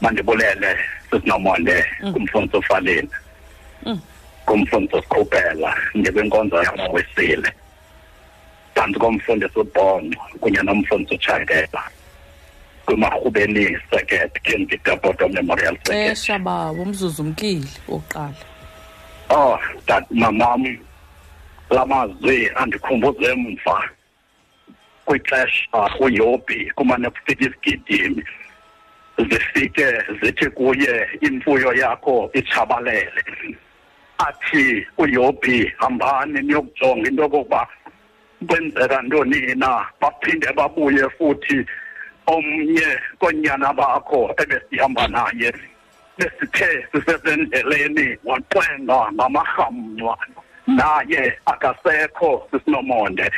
mandibulele sisinomonde kumfundisi ufaleni Mm. Kumfundisi usikhuphela ndikwinkonzo yamawesile phantsi komfundisi ubhonco kunye nomfundisi utshangela kwimarhubeni circuit ken victor bottom memorial xesha bawo umzuzu umkile wokuqala. Oh dat mamam lamazwi andikhumbuze emva. Kwixesha uyobi kumane kufika isigidimi zifike zithi kuye imfuyo yakho itshabalele. Athi uyobi hambani niyokujonga into yokokuba kwenzeka ntoni na. Baphinde babuye futhi omnye konyana bakho ebesihamba naye besithe sisesendleleni waxwenga ngamarhamncwa. Naye akasekho sisinomonde.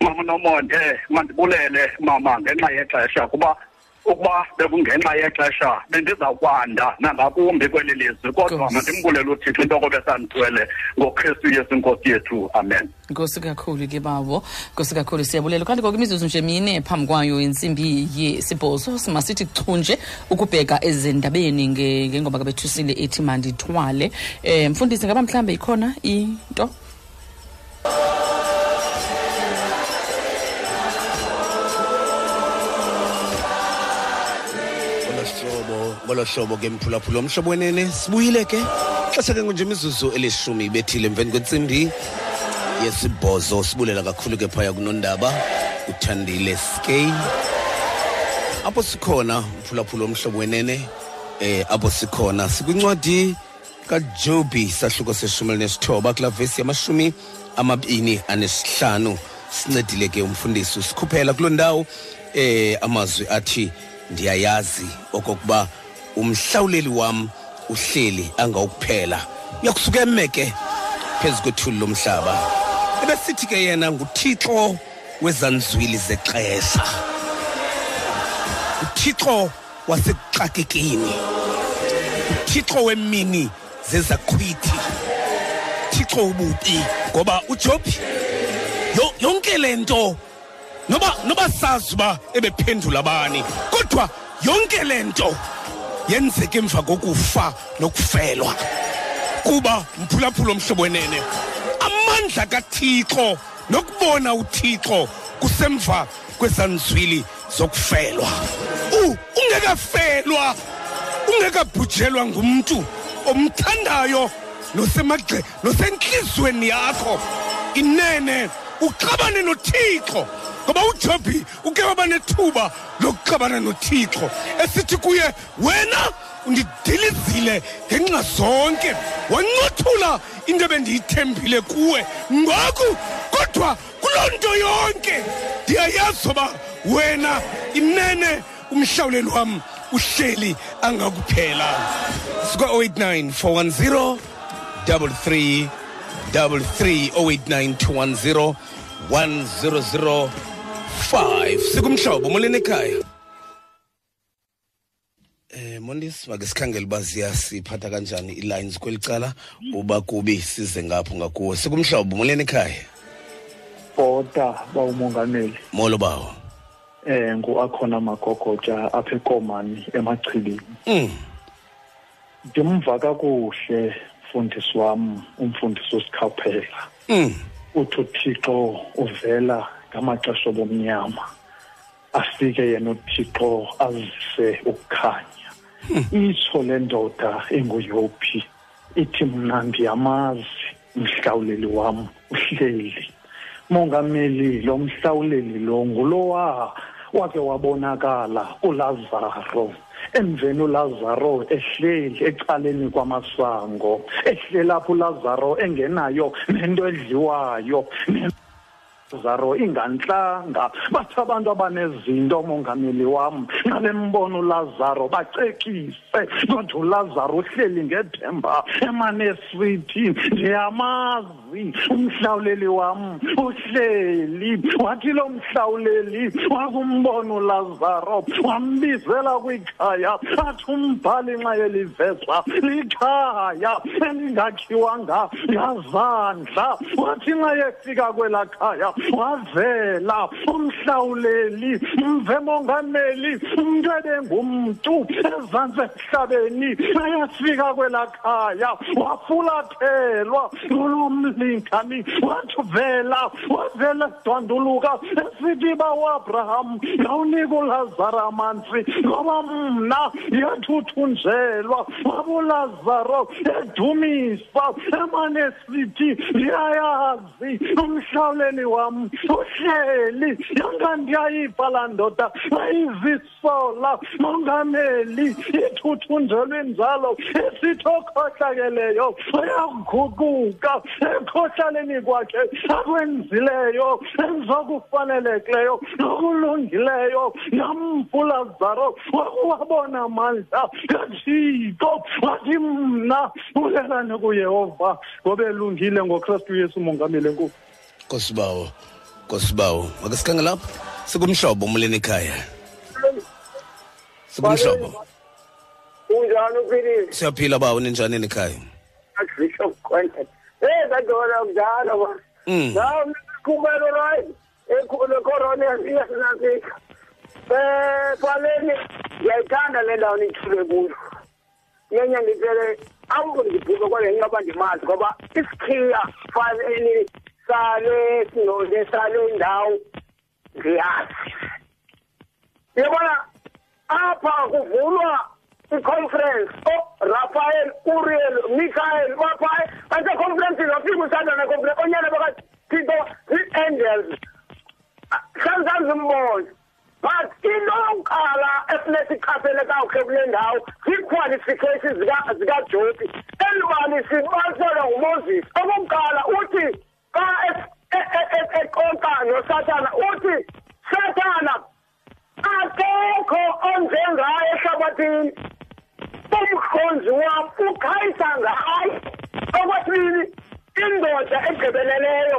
Mama nomonde mandibulele mama ngenxa yexesha kuba ukuba bekungenxa yexesha bendizawukwanda nangakumbi kweli lizwi kodwa mandimbulele uthixo into yokobe sandithwele ngokristu yesu inkosi yethu. Amen. Nkosi kakhulu ke bawo nkosi kakhulu siyabulela kanti ngoku imizuzu nje mine phambi kwayo intsimbi yesibhozo simasithi chunje ukubheka ezindabeni nge- ngengoba kabethusile ethi mandithwale. Um mfundisi ngaba mhlawumbe ikhona into? Ngolo hlobo ke mphulaphula omhlobo wenene sibuyile ke? Xesha ke nje imizuzu elishumi ibethile emveni kwentsimbi yesibhozo sibulela kakhulu ke phaya kunondaba uthandile skay apho sikhona mphulaphula omhlobo wenene eh apho sikhona sikwincwadi kajobi sahluko seshumi elinesithoba kulaa vesi yamashumi amabini anesihlanu. Sincedile ke umfundisi usikhuphela kuloo ndawo eh amazwi athi ndiyayazi okokuba umhlawuleli wam uhleli angawukuphela. Uyakusuka emeke phezu kwethuli lomhlaba. Ebesithi ke yena nguthixo wezanzwili zexesha uthixo wasekuxakekeni. Uthixo wemini zezaqhwithi thixo ububi ngoba ujobi yo- yonke le nto noba noba sazi uba ebephendula bani kodwa yonke le nto yenzeka emva kokufa nokufelwa. Kuba mphulaphula omhlobo wenene. Amandla kathixo nokubona uthixo kusemva kwezanzwili zokufelwa. Ungekafelwa ungekabhujelwa ngumntu omthandayo nosemagxe nosentliziyweni yakho. Inene uxabane nothixo. Ngoba ujobi uke waba nethuba lokuxabana nothixo esithi kuye wena undidilizile ngenxa zonke wancothula into ebendiyithembile kuwe. Ngoku kodwa kuloo nto yonke ndiyayazi uba wena inene umhlawuleli wam uhleli angakuphela. Sika-089 410 33 33 089 210 1005 sikumhlobo molweni ekhaya Eh Mondisi make sikhangele uba ziyasiphatha kanjani i-lines kweli cala uba kubi size ngapho ngakuwe. Sikumhlobo molweni ekhaya bhoda bawumongameli molo bawo. Eh ngu-akhona magogoja apha ekomani emachilini. Mm. ndimva kakuhle mfundisi wam umfundisi usikhawuphela mm. uthi uthixo uvela ngamaxesha obomnyama afike yena uthixo azise ukukhanya itsho le ndoda enguyophi. Ithi mna ndiyamazi umhlawuleli wam uhleli. Mongameli lo mhlawuleli lo ngulowa wake wabonakala ulazaro. Emveni ulazaro ehleli ecaleni kwamasango ehleli apho ulazaro engenayo nento edliwayo. ne- zaro ingantlanga bathi abantu abanezinto mongameli wam ngale mbono ulazaro bacekise. Kodwa ulazaro uhleli ngethemba emanesithi ndiyamazi. Umhlawuleli wam uhleli. Wathi lo mhlawuleli wakumbona ulazaro wambizela kwikhaya. Athi umbhali nxa yelivezwa likhaya elingakhiwanga ngazandla. Wathi nxa yefika kwelaa khaya wavela umhlawuleli mve mongameli umntu ebengumntu ezantsi emhlabeni ayafika kwelaa khaya wafulathelwa ngulo mlingani wathi vela wavela edwanduluka esithi bawabraham ngawunika ulazaro amanzi ngoba mna yathuthunjelwa wabulazaro edumisa emane sithi ndiyayazi umhlawuleli wam uhleli yanga ndiyayiva laa ndoda? Ayizisola mongameli ithuthunjelwe injalo esithi okhohlakeleyo uyaguquka ekhohlaleni kwakhe akwenzileyo enzokufanelekileyo nokulungileyo. Yamvulazaro wakuwabona amandla kathixo. Wathi mna ulelane kuyehova ngoba elungile ngokristu yesu umongameli enkulu nkosibawo nkosibawo make sikhange lapho? Sikumhlobo umleni ekhaya. Sikumhlobo. Unjani uphilile siyaphila bawo ninjani ekhaya? Bishop contact. Hey dadona kudala ba Mm. nawo mikhumelo right? Ekhulu corona yasinafika eh faleni ngiyayithanda le ndawo nithule kuyo. Yenye ngitshele akukho ngibhuke kodwa ngingoba ndimazi ngoba isikhiya faleni sale sinode sale ndawo ngiyazi yabona apha kuvulwa i-conference orafael uriel michael baphaya baseconference wafika usanda neconference onyana bakathixo ii-angels hlalisani zimbone but into yokuqala efuneka ichaphele kakuhle kule ndawo zii-qualifications zika- zikajobi elibali sibaliselwa ngumoses okokuqala uthi xa e- e- e- e- eqoqa nosatana uthi satana akekho onjengaye ehlabathini. Umkhonzi wam ukhayisa ngaye. Okwesibili indoda egqibeleleyo.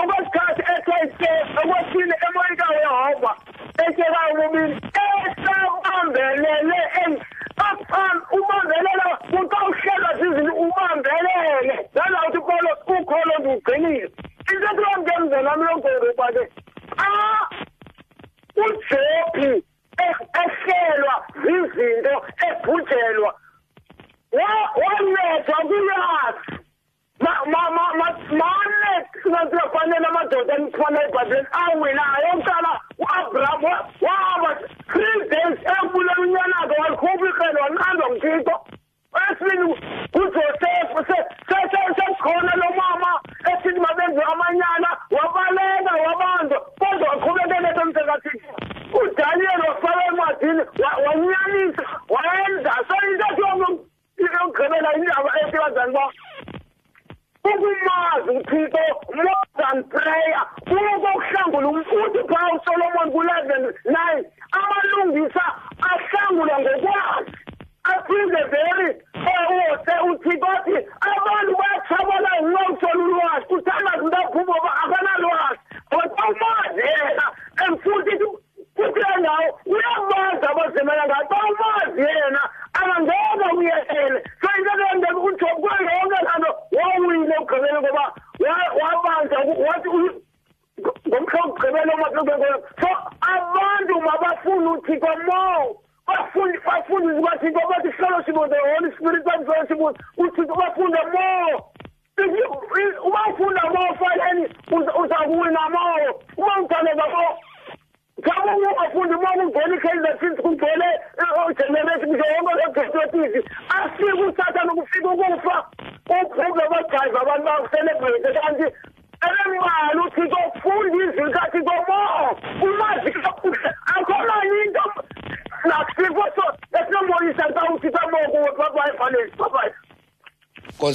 Okwesithathu ethe okwesine emoyika uyehova etyekayo umubili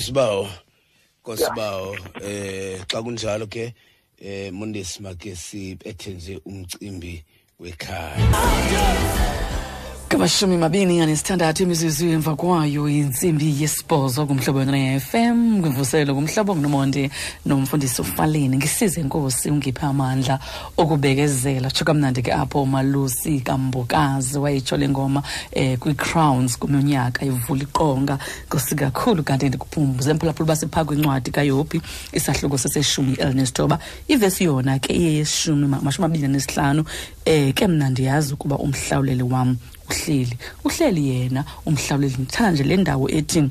nkosibawo nkosibawo eh xa kunjalo ke eh mondesi make sibethe nje umcimbi wekhaya. Ngamashumi mabini anesithandathu imizuzu emva kwayo intsimbi yesibhozo kumhlobo ne-fm kwimvuselo kumhlobo ngunomonde nomfundisi ufaleni. Ngisize nkosi ungiphe amandla okubekezela. Tsho kamnandi ke apho umalusi kambokazi wayitsho le ngoma eh kwi-crowns kuminyaka ivula iqonga. Nkosi kakhulu kanti ndikuphumbuze mphulaphula basephaa kwincwadi kayophi isahluko seseshumi elinesithoba. Ivesi yona ke iyeyeshumi mashumi amabini anesihlanu. Eh ke mna ndiyazi ukuba umhlawuleli wam uhleli uhleli yena umhlawuleli. Ndithanda nje le ndawo ethi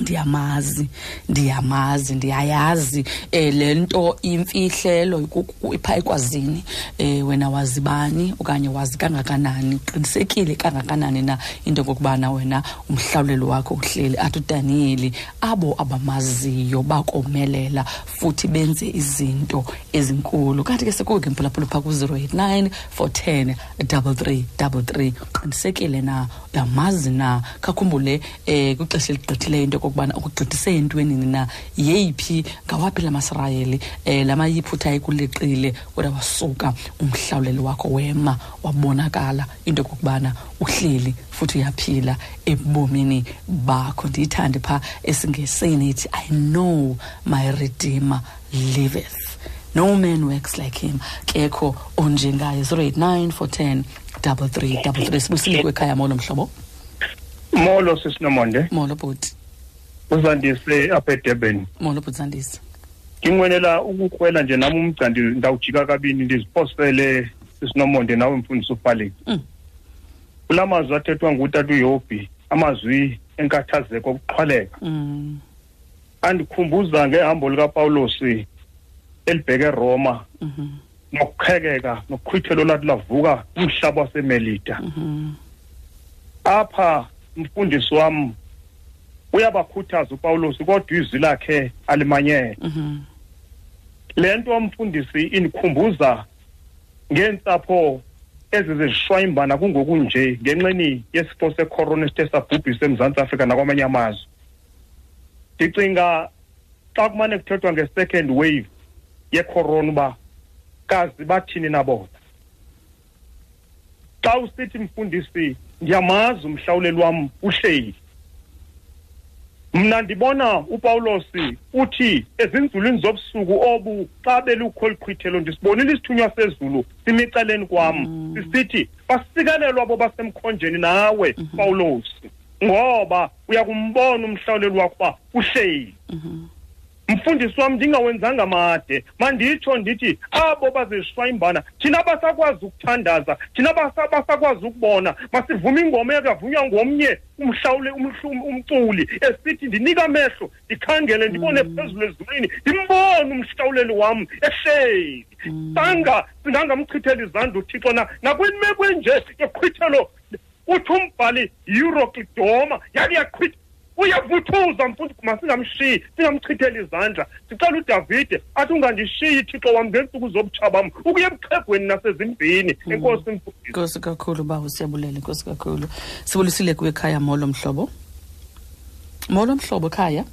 ndiyamazi ndiyamazi ndiyayazi eh lento imfihlelo ipha ekwazini eh wena wazibani okanye wazi kangakanani qinisekile kangakanani na into kokubana wena umhlawulelo wakho uhleli. Athi uDaniel abo abamaziyo bakomelela futhi benze izinto ezinkulu. Kanti ke sekuke mphulaphula pha ku-089 410 3333 qinisekile na uyamazi na? Kakhumbule eh kwixesha eligqithileyo into okokubana ukugqithise entwenini na yeyiphi ngawaphi la masirayeli um la mayiphutha ekuleqile kodwa wasuka umhlawuleli wakho wema wabonakala into okokubana uhleli futhi uyaphila ebomini bakho. Ndiyithande phaa esingeseni ithi i know my redeemer liveth. No man works like him. Kekho onjengaye 089 410 3333 sibusile kwekhaya molo mhlobo? Molo sisinomonde molo bhuti. Uzandise apha edurban. Molo bhuti zandise nginqwenela ukukrwela nje nami umgcandi ndawujika kabini ndiziphosele sisinomonde nawe mfundisi ufaleni Mm. kula mazwi athethwa ngutata uyobhi amazwi enkathazeko okuqhwaleka Mm. andikhumbuza ngehambo likapawulosi elibheke eroma Mhm. Nokuqhekeka nokuchithelo lathi lavuka umhlaba wasemelita apha mfundisi wam uyabakhuthaza upawulosi kodwa izwi lakhe alimanyele le nto mfundisi indikhumbuza ngeentsapho ezizishwayimbana kungoku nje ngenxeni yesifo secorona esithe sabhubhisa emzantsi afrika nakwamanye amazwe. Ndicinga xa kumane kuthethwa nge-second wave yecorona uba kazi bathini na bona xa usithi mfundisi ndiyamazi umhlawuleli wam uhleli. Mna ndibona upawulosi uthi ezinzulwini zobusuku obu xa belukho liqhwithelo ndisibonile isithunywa sezulu simicaleni kwam. Sisithi basikelelwa abo basemkhonjeni nawe pawulosi ngoba uyakumbona umhlawuleli wakho uba uhleli mfundisi wam ndingawenzanga made manditsho ndithi abo bazishwayimbana thina basakwazi ukuthandaza thina basa- basakwazi ukubona. Masivume ingoma ekavunywa ngomnye umhlawule umhlu- umculi. Esithi ndinika amehlo ndikhangele ndibone phezulu ezulwini ndimbone umhlawuleli wam ehleli. Sanga singangamchithela izandla uthixo na nakwimeko enje yoqhwithelo uthi umbhali euroclidoma yake yaqhwitha uyavuthuza mfundi masingamshiyi singamchitheli izandla. Sicela udavide athi ungandishiyi thixo wam ngeentsuku zobutsha bam ukuya ebuxhegweni nasezimbini enkosi mfundisi. Nkosi kakhulu bawo siyabulela nkosi kakhulu. Sibulisile kuwe ekhaya molo mhlobo. Molo mhlobo ekhaya?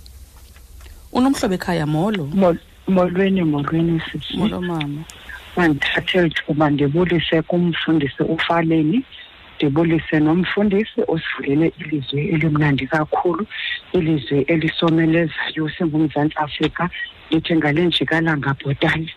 Unomhlobo ekhaya molo? Molweni molweni sisi. Molo mama. Mandithathe lithuba ndibulise kumfundisi ufaleni. Ndibulise nomfundisi osivulele ilizwi elimnandi kakhulu ilizwi elisomelezayo singumzantsi afrika lithi ngale njikalanga bhotani.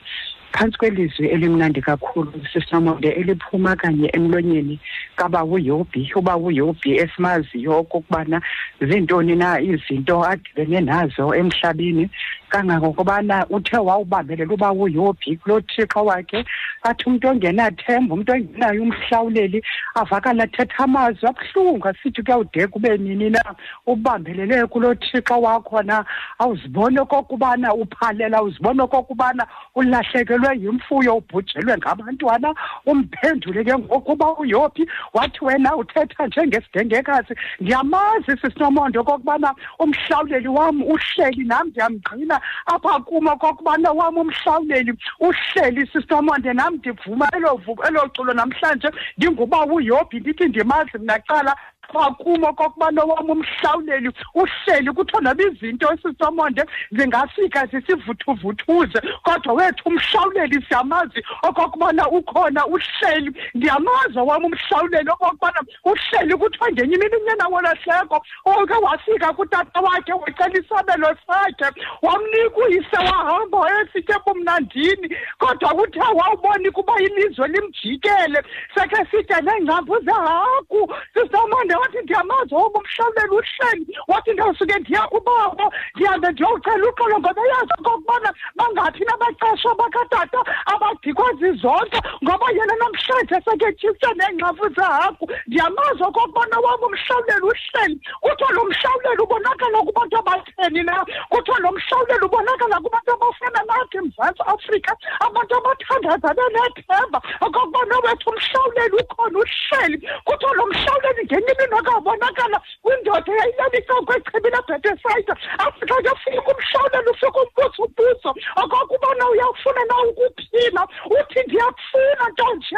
Phantsi kwelizwi elimnandi kakhulu sisinomonde eliphuma kanye emlonyeni kaba uyobhi uba uyobhi esimaziyo okokubana zintoni na izinto adibene nazo emhlabeni. Kangangokubana uthe wawubambelela uba uyobhi kulo thixo wakhe. Athi umntu ongenathemba umntu ongenayo umhlawuleli avakala athetha amazwi abuhlungu asithi kuyawudeka ube nini na? Ubambelele kulo thixo wakho na? Awuzibone okokubana uphalela uzibone okokubana ulahlekelwe yimfuyo ubhujelwe ngabantwana umphendule ke ngokuba uyophi. Wathi wena uthetha njengesidengekazi ndiyamazi sisinomonde okokubana umhlawuleli wam uhleli nam ndiyamgqina apha kum okokubana wam umhlawuleli uhleli sisinomonde nam ndivuma elo vu- elo culo namhlanje ndinguba uyophi ndithi ndimazi mnaqala bakumo kokubana wam umhlawuleli uhleli kuthiwa noba izinto esisomonde zingafika zisivuthuvuthuze. Kodwa wethu umhlawuleli siyamazi okokubana ukhona uhleli. Ndiyamazi wam umhlawuleli okokubana uhleli kuthiwa ngenye imini unyana wolahleko oke wafika kutata wakhe wacela isabelo sakhe wamnika uyise wahamba wayesitye bumnandini kodwa kuthe wawubona ukuba ilizwe limjikele sekhe sitye neengcambu zehaku sisamonde wathi ndiyamazi woba umhlawuleli uhleli wathi ndawusuke ndiya kubabo ndihambe ndiyowucela uxolo ngoba yazi okokubana bangathi nabaqeshwa bakatata abadikwa zizonke ngoba yena namhlanje seketyise neengxafu zehaku ndiyamazi okokubana wabo umhlawuleli uhleli kuthiwa lo mhlawuleli ubonakala kubantu abatheni na? Kuthiwa lo ubonakala kubantu abafana nathi emzantsi afrika? Abantu okokubana wethu ukhona uhleli kuthiwa lo mhlawuleli imini akabonakala kwindoda eyayilala icoko echibile ebhetesayida afika ke fika umhlawuleli ufika umbuzo ubuzo okokubana uyawufuna na ukuphila uthi ndiyakufuna nto nje.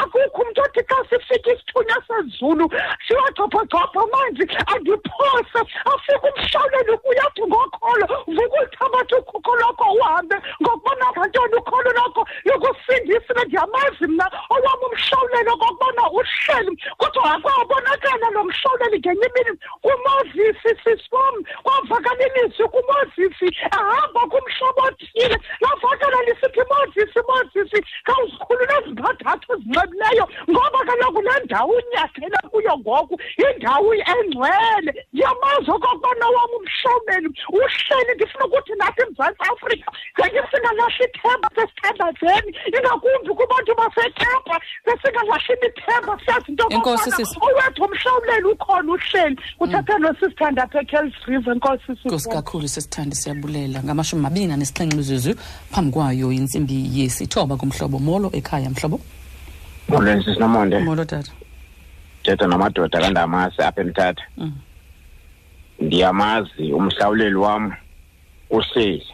Akukho umntu othi xa sifika isithunywa sezulu siwagcobhagcobha amanzi andiphose. Afika umhlawuleli uyathi ngokholo vuka ulithabatha ukhukho lwakho uhambe ngokubona ngantoni ukholo lwakho lukusindisile ndiyamazi mna owam umhlawuleli okokubana uhleli. Kodwa akwabonakala lo mhlawuleli ngenye imini kumozisi siswam kwavakala ilizwi kumozisi ahamba kumhlaba othile lavakala lisithi mozisi mozisi khawuzikhulula ezintandathu ezinxebileyo ngoba kaloku le ndawo unyathele kuyo ngoku yindawo engcwele ndiyamazi okokubana wam umhlawuleli uhleli ndifuna ukuthi nathi emzantsi afrika ngeke singalahli ithemba sesithandazeni ingakumbi kubantu basekapa sesingalahli imithemba siyazi into Enkosi, sisi. Owethu umhlawuleli ukhona uhleli. Kuthathelwe sisithandathu ekells river enkosi nkosi kakhulu sesithandi siyabulela. Ngamashumi mabini nanesixhenxe mizuzu phambi kwayo intsimbi yesithoba kumhlobo molo ekhaya. Mhlobo? Molweni sisinomonde molo tata. Thetha namadoda kandamase apha emthatha. Mm. ndiyamazi umhlawuleli wam uhleli.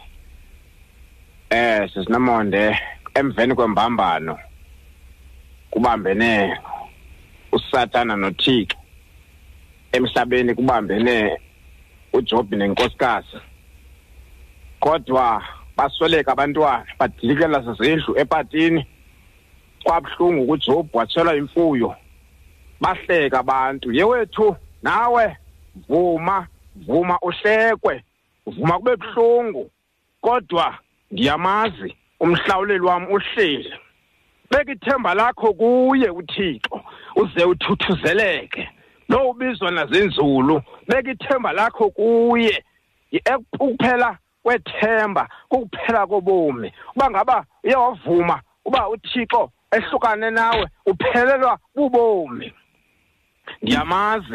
Eh sisinomonde emveni kwembambano kubambene usatana nothixo. Emhlabeni kubambene uJob nenkosikazi. Kodwa basweleka abantwana badilikela zezindlu epatini. Kwabuhlungu kuJob watshelwa imfuyo. Bahleka abantu yewethu nawe vuma vuma uhlekwe vuma kube buhlungu. Kodwa ndiyamazi umhlawuleli wami uhleli. Beka ithemba lakho kuye uthixo uze uthuthuzeleke. Lo ubizwa nazinzulu beka ithemba lakho kuye. Yi- ek- ukuphela kwethemba kukuphela kobomi. Uba ngaba uye wavuma uba uthixo ehlukane nawe uphelelwa bubomi. Ndiyamazi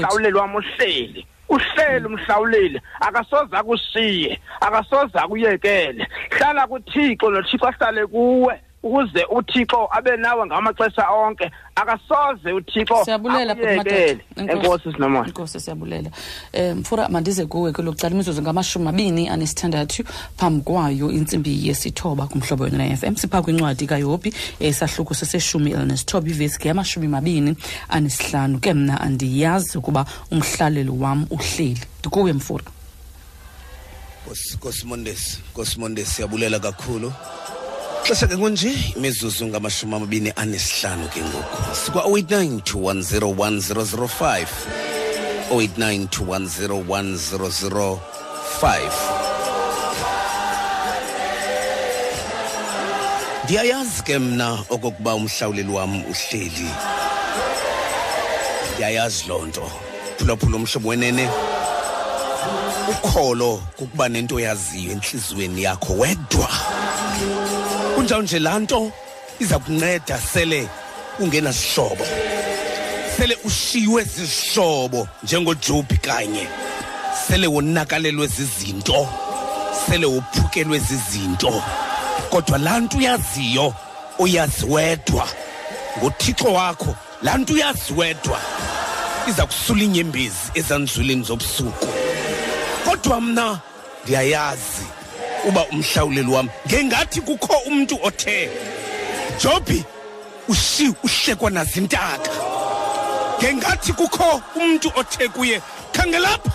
umhlawuleli wami uhleli. Uhleli umhlawuleli. Akasoze akushiye akasoze akuyekele. Hlala kuthixo nothixo ahlale kuwe. Ukuze uthixo abe nawe ngamaxesha onke. Akasoze uthixo siyabulela bhuti madoda. akuyekele Enkosi. sinomoya enkosi siyabulela. Um mfura mandize kuwe ke lokucala imizuzu ngamashumi mabini anesithandathu phambi kwayo intsimbi yesithoba kumhlobo wena f m. Sipha kwincwadi kayophi esahluko seseshumi elinesithoba ivesi ke yamashumi mabini anesihlanu ke mna andiyazi ukuba umhlaleli wam uhleli. Ndikuwe mfura. Nkosi- Nkosi Mondesi Nkosi Mondesi siyabulela kakhulu. Xesha ke kunje imizuzu ngamashumi amabini anesihlanu ke ngoku. Sikwa 0892101005 0892101005 ndiyayazi ke mna okokuba umhlawuleli wam uhleli. Ndiyayazi loo nto. Phulaphula umhlobo wenene. Ukholo kukuba nento oyaziyo entliziyweni yakho wedwa. Kunjalo nje laa nto iza kunceda sele ungenasihlobo sele ushiywe zizihlobo njengojobi kanye. Sele wonakalelwe zizinto. Sele wophukelwe zizinto. Kodwa laa nto uyaziyo uyazi wedwa ngothixo wakho laa nto uyazi wedwa iza kusula iinyembezi ezanzulwini zobusuku. Kodwa mna ndiyayazi. Uba umhlawuleli wam ngengathi kukho umntu othe jobi ushi uhlekwa nazintaka. Ngengathi kukho umuntu othe kuye khangelapha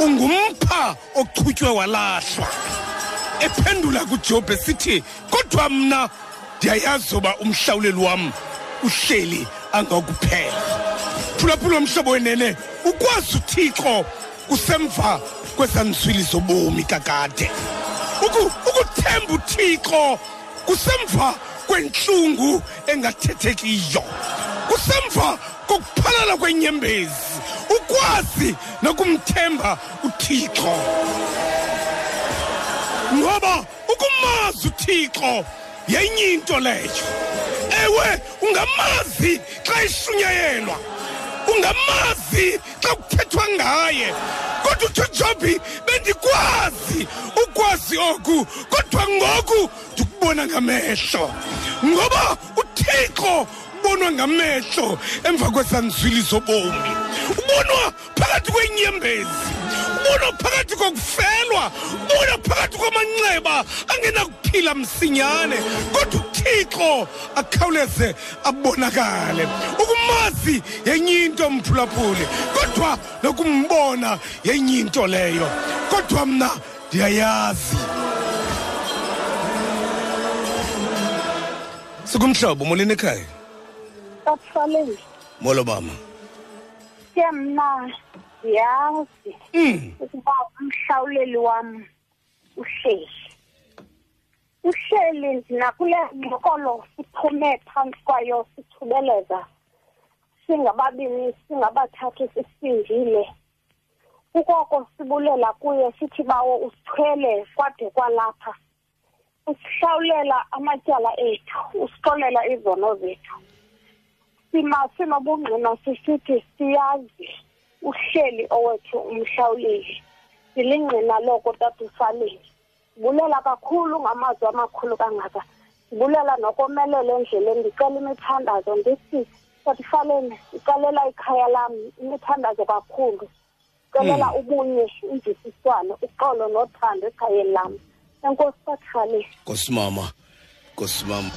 ungumpha ochutywe walahlwa. Ephendula kuJob esithi kodwa mna ndiyayazi uba umhlawuleli wam uhleli angakuphela. Phulaphula mhlobo wenene ukwazi uthixo kusemva kwezanswili zobomi kakade. Ukuthemba uthixo kusemva kwenhlungu engathethekiyo. Kusemva kokuphalala kwenyembezi ukwazi nokumthemba uthixo. Ngoba ukumazi uthixo yenye into leyo. Ewe ungamazi xa eshunyayelwa ungamazi xa kuthethwa ngaye. Kodwa utsho jobi bendikwazi ukwazi oku kodwa ngoku ndikubona ngamehlo. Ngoba uthixo ubonwa ngamehlo emva kwesanzwili zobomi ubonwa phakathi kwenyembezi ubonwa phakathi kokufelwa ubonwa phakathi kwamanxeba angenakuphila msinyane. Kodwa uthixo akhawuleze abonakale ukumazi yenye into mphulaphuli kodwa nokumbona yenye into leyo. Kodwa mna ndiyayazi. Sikumhlobo molini ekhaya? Molo mama ke mna ndiyazi ukuba umhlawuleli wam uhleli. Uhleli nakule ngxokolo siphume phantsi kwayo sithubeleza singababini singabathathu sisindile. Ukoko sibulela kuye sithi bawo usithwele kwade kwalapha. Usihlawulela amatyala ethu usixolela izono zethu. Sima sinobungqina sisithi siyazi. Uhleli owethu umhlawuleli. Silingqina loko tatusaleni sibulela kakhulu ngamazwi amakhulu kangaka. Sibulela nokomelela endleleni ndicela imithandazo ndithi tatifaleni ndicalela ikhaya lam imithandazo kakhulu. Ndicelela ubunye imvisiswano uxolo nothando ekhayeni lam enkosi tatifaleni nkosimama nkosimama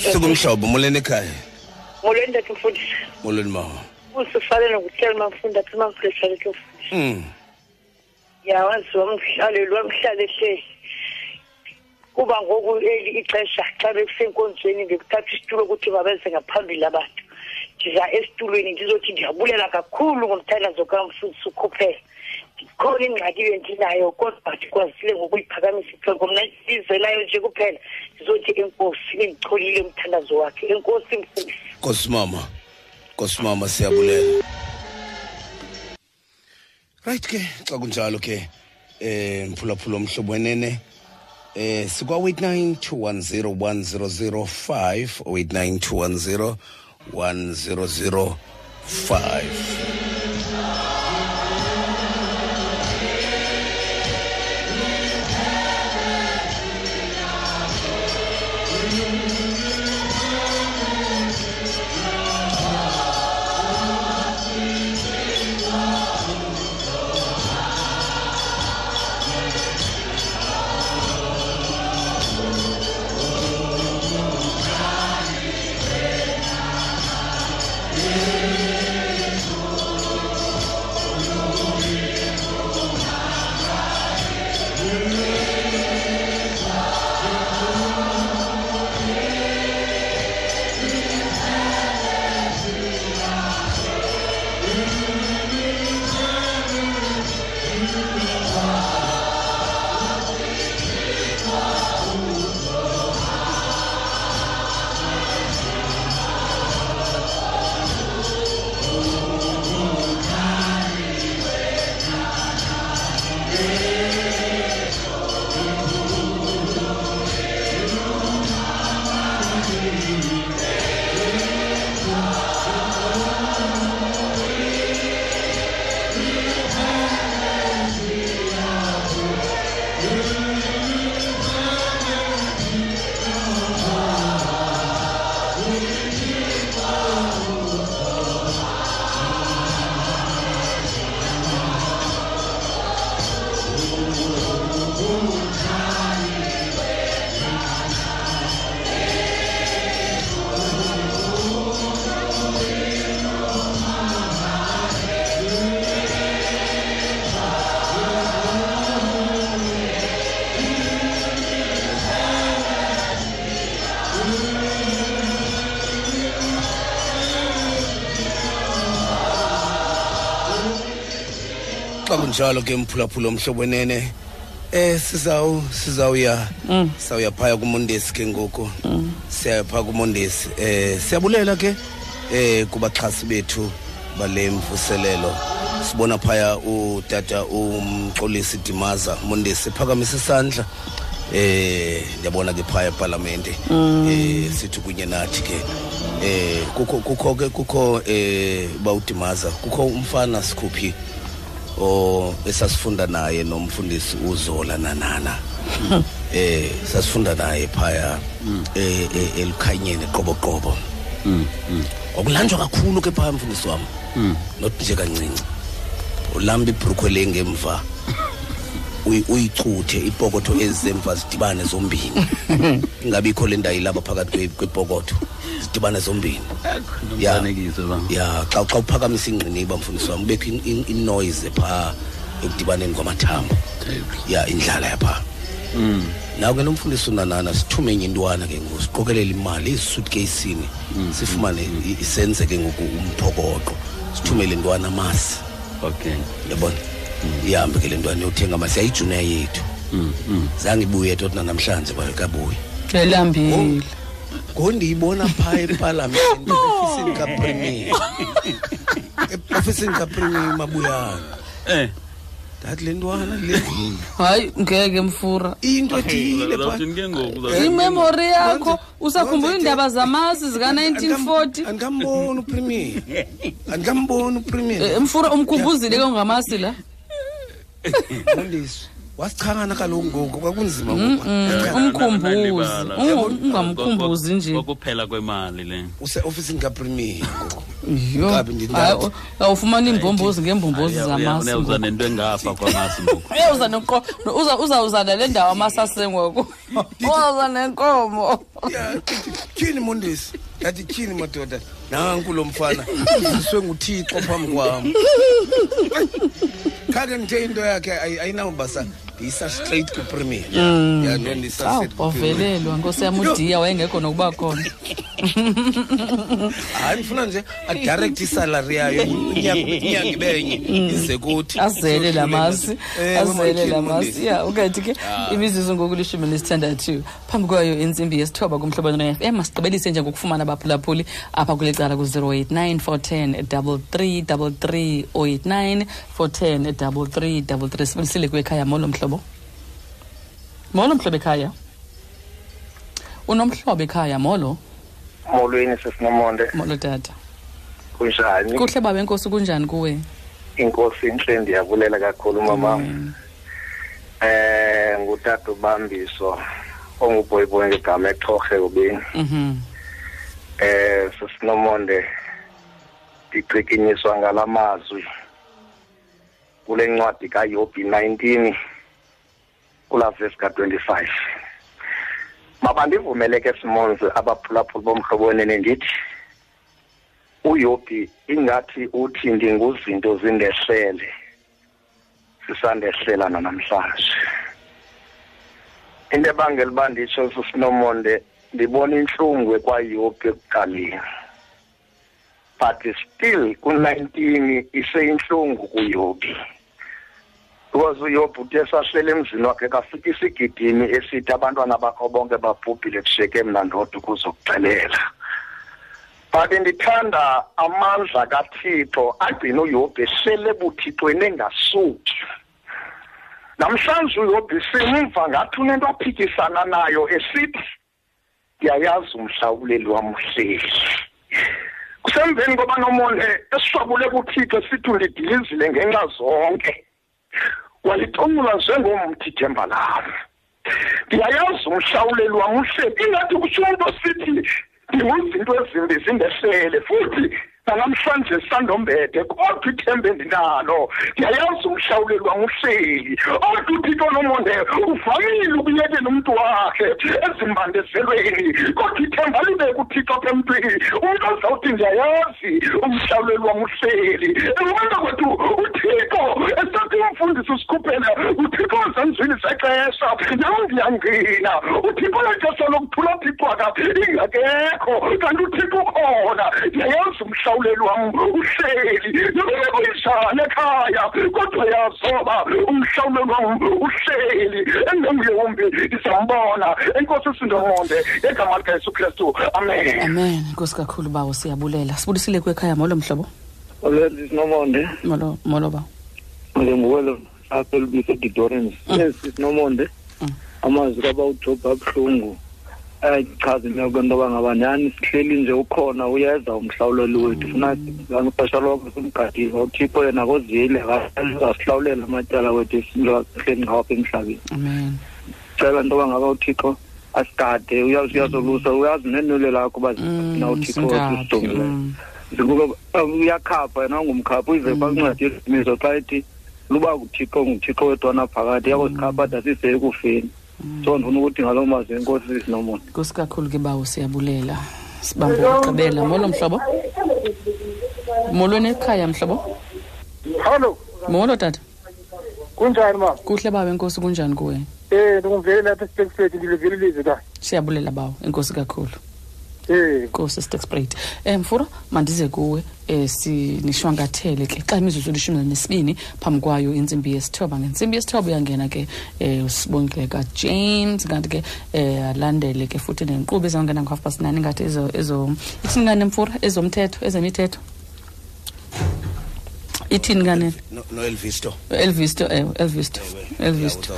sikumhlobo molweni ekhaya? Molweni ntathu mfundisi. Molweni mama usifanele nguhlelo mamfunda athi mamfundisa letho Mm. ya waziwa mhlaleli wamhlala ehleli kuba ngoku eli ixesha xa bekusenkonzweni ndikuthatha isitulo ukuthi mabeze ngaphambili abantu. Ndiza esitulweni ndizothi ndiyabulela kakhulu ngomthandazo kamfundisi ukhuphela khona ingxaki bendinayo kodwa ndikwazile ngokuyiphakamisa ipheko mna izelayo nje kuphela ndizothi enkosi indicholile umthandazo wakhe. Enkosi mfundisi. Nkosimama nkosimama siyabulela. Right ke xa kunjalo ke eh mphulaphula omhlobo wenene eh sikwa 89210105 89210105 kunjalo ke mphulaphula omhlobo wenene eh sizawu sizawuya sawuya phaya kumondesi ke ngoku. Siya phaya kumondesi. Eh siyabulela ke eh kubaxhasi bethu bale mvuselelo. Sibona phaya utata umxolisi dimaza mondesi phakamise isandla. Eh ndiyabona ke phaya epalamente. Eh sithi kunye nathi ke eh kukho kukho ke kukho eh bawudimaza kukho umfana sikhuphi. O esasifunda naye nomfundisi uzola nanana <laughs> eh sasifunda naye phaya eh eh, elukhanyeni qobo qobo okulanjwa kakhulu ke phaya mfundisi wami. Not nje kancinci. Ulamba ibhrukwe lengemva <laughs> uyi- uyicuthe ipokotho ezemva zidibane zombini. <laughs> Ingabikho le ndayilaba phakathi kwe- kwepokotho zidibane zombini. Ya ya xa xa uphakamisa ingqiniba mfundisi wami ubekho in- in- inoise phaa ekudibaneni kwamathambo. Ya indlala yapha. Nawe ke nomfundisi unanana sithume enye intwana ke ngoku siqokelele imali ezisuitcasini sifumane i- senze ke ngoku umphokoqo. Sithumele intwana masi. Okay. Yabona? Ihambe ke le ntwana yothenga amasi yayijuniya yethu zange ibuye toti namhlanje kabuyi elambile. Ngondiyibona phaa epalamente <laughs> eofisini kapremier <laughs> eofisini kapremier mabuyana. Eh. Ndathi le ntwana le hayi ngeke mfura. Into ethile phaa Uzawuthini ke ngoku Uzawuthini? imemori yakho usakhumbula iindaba zamasi zika-1940 andikamboni upremier <laughs> andikamboni upremier Eh, mfura umkhumbuzile ke ngamasi la? Mfundisi wasichangana kaloku ngoku kwakunzima umkhumbuzi nje. Kwakuphela kwemali le. Useofisini kapremier awufumana iimbombozi ngeembombozi zamasiuza nento engapha kwamasi <laughs> uza- uzawuza nale ndawo amasase ngoku. Uzawuza nenkomo. Tyhini mondesi ndathi tyhini madoda? Nanku lo mfana. Uziswe nguthixo phambi kwam. Khake ndithe into yakhe ayi- ayinawubasa ndiyisa straight kupremier Mm. ya nondisa Awu, wavelelwa nkosi yam udiya wayengekho nokuba khona. <laughs> hayi ndifuna nje adirect isalari yayo inyanga inyanga ibenye ize kuthi azele la masi Eh, azele umathini la masi. Mondesi. ya ukathi ke Ah. imizuzu ngoku lishumi nesithandathu phambi kwayo intsimbi yesithoba kumhlobano f m. Masigqibelise nje ngokufumana abaphulaphuli apha kule cala ku-089 410 33 33 089 410 33 33 sibulisile kwekhaya molo mhlobo? Molo mhlobo ekhaya. Unomhlobo ekhaya molo? Molweni sesinomonde. Molo tata. Kunjani? Kuhle baba enkosi kunjani kuwe? Inkosi inhle ndiyabulela kakhulu mama. Eh ngutata ubambiso onguboyiboyi ngegama ethorhe ubeni. Mhm. Eh sesinomonde ndiqikinyiswa ngala mazwi kule ncwadi kayobi 19 kula vesi ka-25 mabandivumele ke simonzi abaphulaphuli bomhlobo wenene ndithi uyobi ingathi uthi ndinguzinto zindehlele sisandehlela nanamhlanje. Into ebangela uba nditsho sisinomonde ndibona intlungu ekwayobi ekuqaleni. But still ku-nineteen iseyintlungu kuyobi because uyobi uthe sahlele emzini wakhe kafika isigidimi esithi abantwana bakho bonke babhubhile kushiyeke mna ndodwa ukuzokuxelela but ndithanda amandla kathixo agcina uyobi ehlele ebuthixweni engasuki namhlanje uyobi simva ngathi unento aphikisana nayo esithi ndiyayazi umhlawuleli wam uhleli. Kusemveni koba nomonde esishwabule kuthixo sithi undidilizile ngenxa zonke. Walicungula njengomthi ithemba lam ndiyayazi umhlawuleli wam uhleli ingathi kutsho umntu osithi ndinguzinto ezimbi zindehlele futhi nanamhlanje sandombede kodwa ithemba endinalo ndiyayazi umhlawuleli wam uhleli odwa uthixo nomonde uvamile ukuyekela umntu wakhe ezimbandezelweni kodwa ithemba libe kuthixo apha emntwini. Umntu azawuthi ndiyayazi umhlawuleli wam uhleli. Embantu kwethu esathi umfundisi usikhuphele uthixo zenzwini zexesha nam ndiyangqina uthixo lexesha lokuthula thixwaka ingakekho kanti uthixo ukhona. Ndiyayazi umhlawuleli umhlawuleli wam uhleli. Noma kuyinjani ekhaya kodwa yazoba umhlawuleli wam uhleli. Engengiyumbi ndizambona enkosi usindomonde egama likayesu kristu. Amen. Amen. Nkosi kakhulu bawo siyabulela. Sibulisile kwekhaya molo mhlobo. Olwezi sinomonde molo molo bawo. Ngemukelo apha elubise editorens yes sinomonde amazwi kabawujob abuhlungu. Ayachaza imeko into yoba ngaba nyani sihleli nje ukhona uyeza umhlawuleli wethu funa ngexesha lonke simgadile uthixo yena kozile azasihlawulela amatyala wethu esinhleli ngawapha emhlabeni. Amen. Cela into yoba ngaba uthixo asigade uyazi uyazolusa uyazi nenwele lakho uba zina uthixo wethu sidongileyo zikuba uyakhapha yena ungumkhapha uyive kwancwadi yezimiso xa ethi luba nguthixo nguthixo wethu wanaphakade yakosikhapha ade asise ekufeni so ndifuna ukuthi ngaloo mazwi enkosi sisinomona nkosi kakhulu ke bawo siyabulela. Sibambe ukugqibela molo mhlobo. Molweni ekhaya mhlobo. Hallo molo tata. Kunjani ma kuhle bawo enkosi kunjani kuwe? Eh ndingumveli lapha esitexpret ndilivile ilizwi ka siyabulela bawo enkosi kakhulu. Nkosi stexpret um mfuro mandize kuwe um sinishwankathele ke. Xa imizuzu lishumi nesibini phambi kwayo intsimbi yesithoba. Ngentsimbi yesithoba uyangena ke um usibongile kajames. Kanti ke um alandele ke futhi nenkqubo ezawungena ngo-half past nine ngathi ezo ezo ithini kanene mfura ezomthetho ezemithetho ithini kanene? No- no-elvisto elvisto ewe elvisto elvisto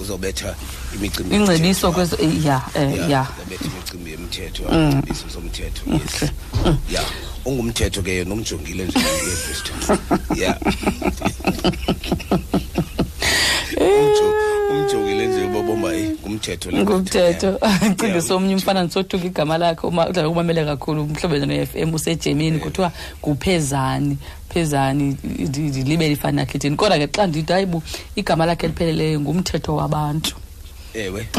uzobetha imicimbi ingcebiso kwezo eh, ya eh, ya uzobetha imicimbi yemthetho Mm. ingcebiso zomthetho yes. Ya ungumthetho ke yena umjongile nje u-elvisto ya. <laughs> Umjo- umjongile nje ubobomba eyi ngumthetho le ngumthetho. Cingisa <laughs> omnye umfana ndisothuka igama lakhe uma udla kumamele kakhulu umhlobene no-f m usejemini kuthiwa nguphezani. Phezani ndi- ndilibele ifani yakhe ithini kodwa ke xa ndithi hayi bu igama lakhe elipheleleyo ngumthetho wabantu. Ewe. <laughs>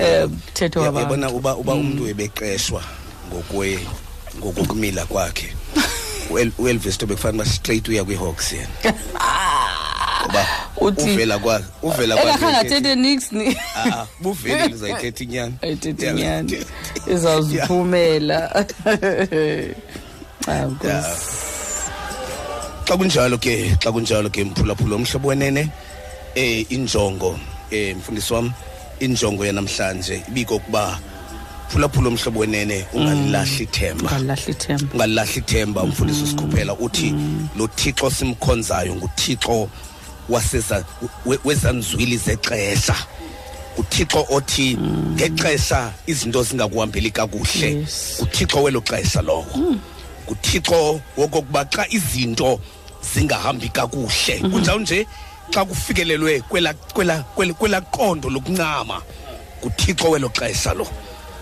Eh, mthetho wabantu. yabona uba uba umntu ebeqeshwa ngokwe ngokokumila kwakhe. <laughs> Uelvis to bekufanele uba straight uya kwi-hawks yena. <laughs> Uthi- uvela kwa uvela kwa nix ni. Ah, ah, lizayithetha inyani ayithethe inyani izawuziphumela Ah, Nkosi. Xa kunjalo ke xa kunjalo ke mphulaphula umhlobo wenene eh injongo eh mfundisi wami injongo yanamhlanje ibikokuba phulaphula umhlobo wenene ungalilahli ithemba. ungalilahli ithemba. Ungalilahli ithemba umfundisi usikhuphela uthi lo thixo simkhonzayo nguthixo waseza we- wezanzwili zexesha. Uthixo othi ngexesha izinto zingakuhambeli kakuhle. Uthixo welo xesha lowo nguthixo wokokuba xa izinto zingahambi kakuhle. Kunjalo nje xa kufikelelwe kwela kwela kwela qondo lokuncama nguthixo welo xesha lo.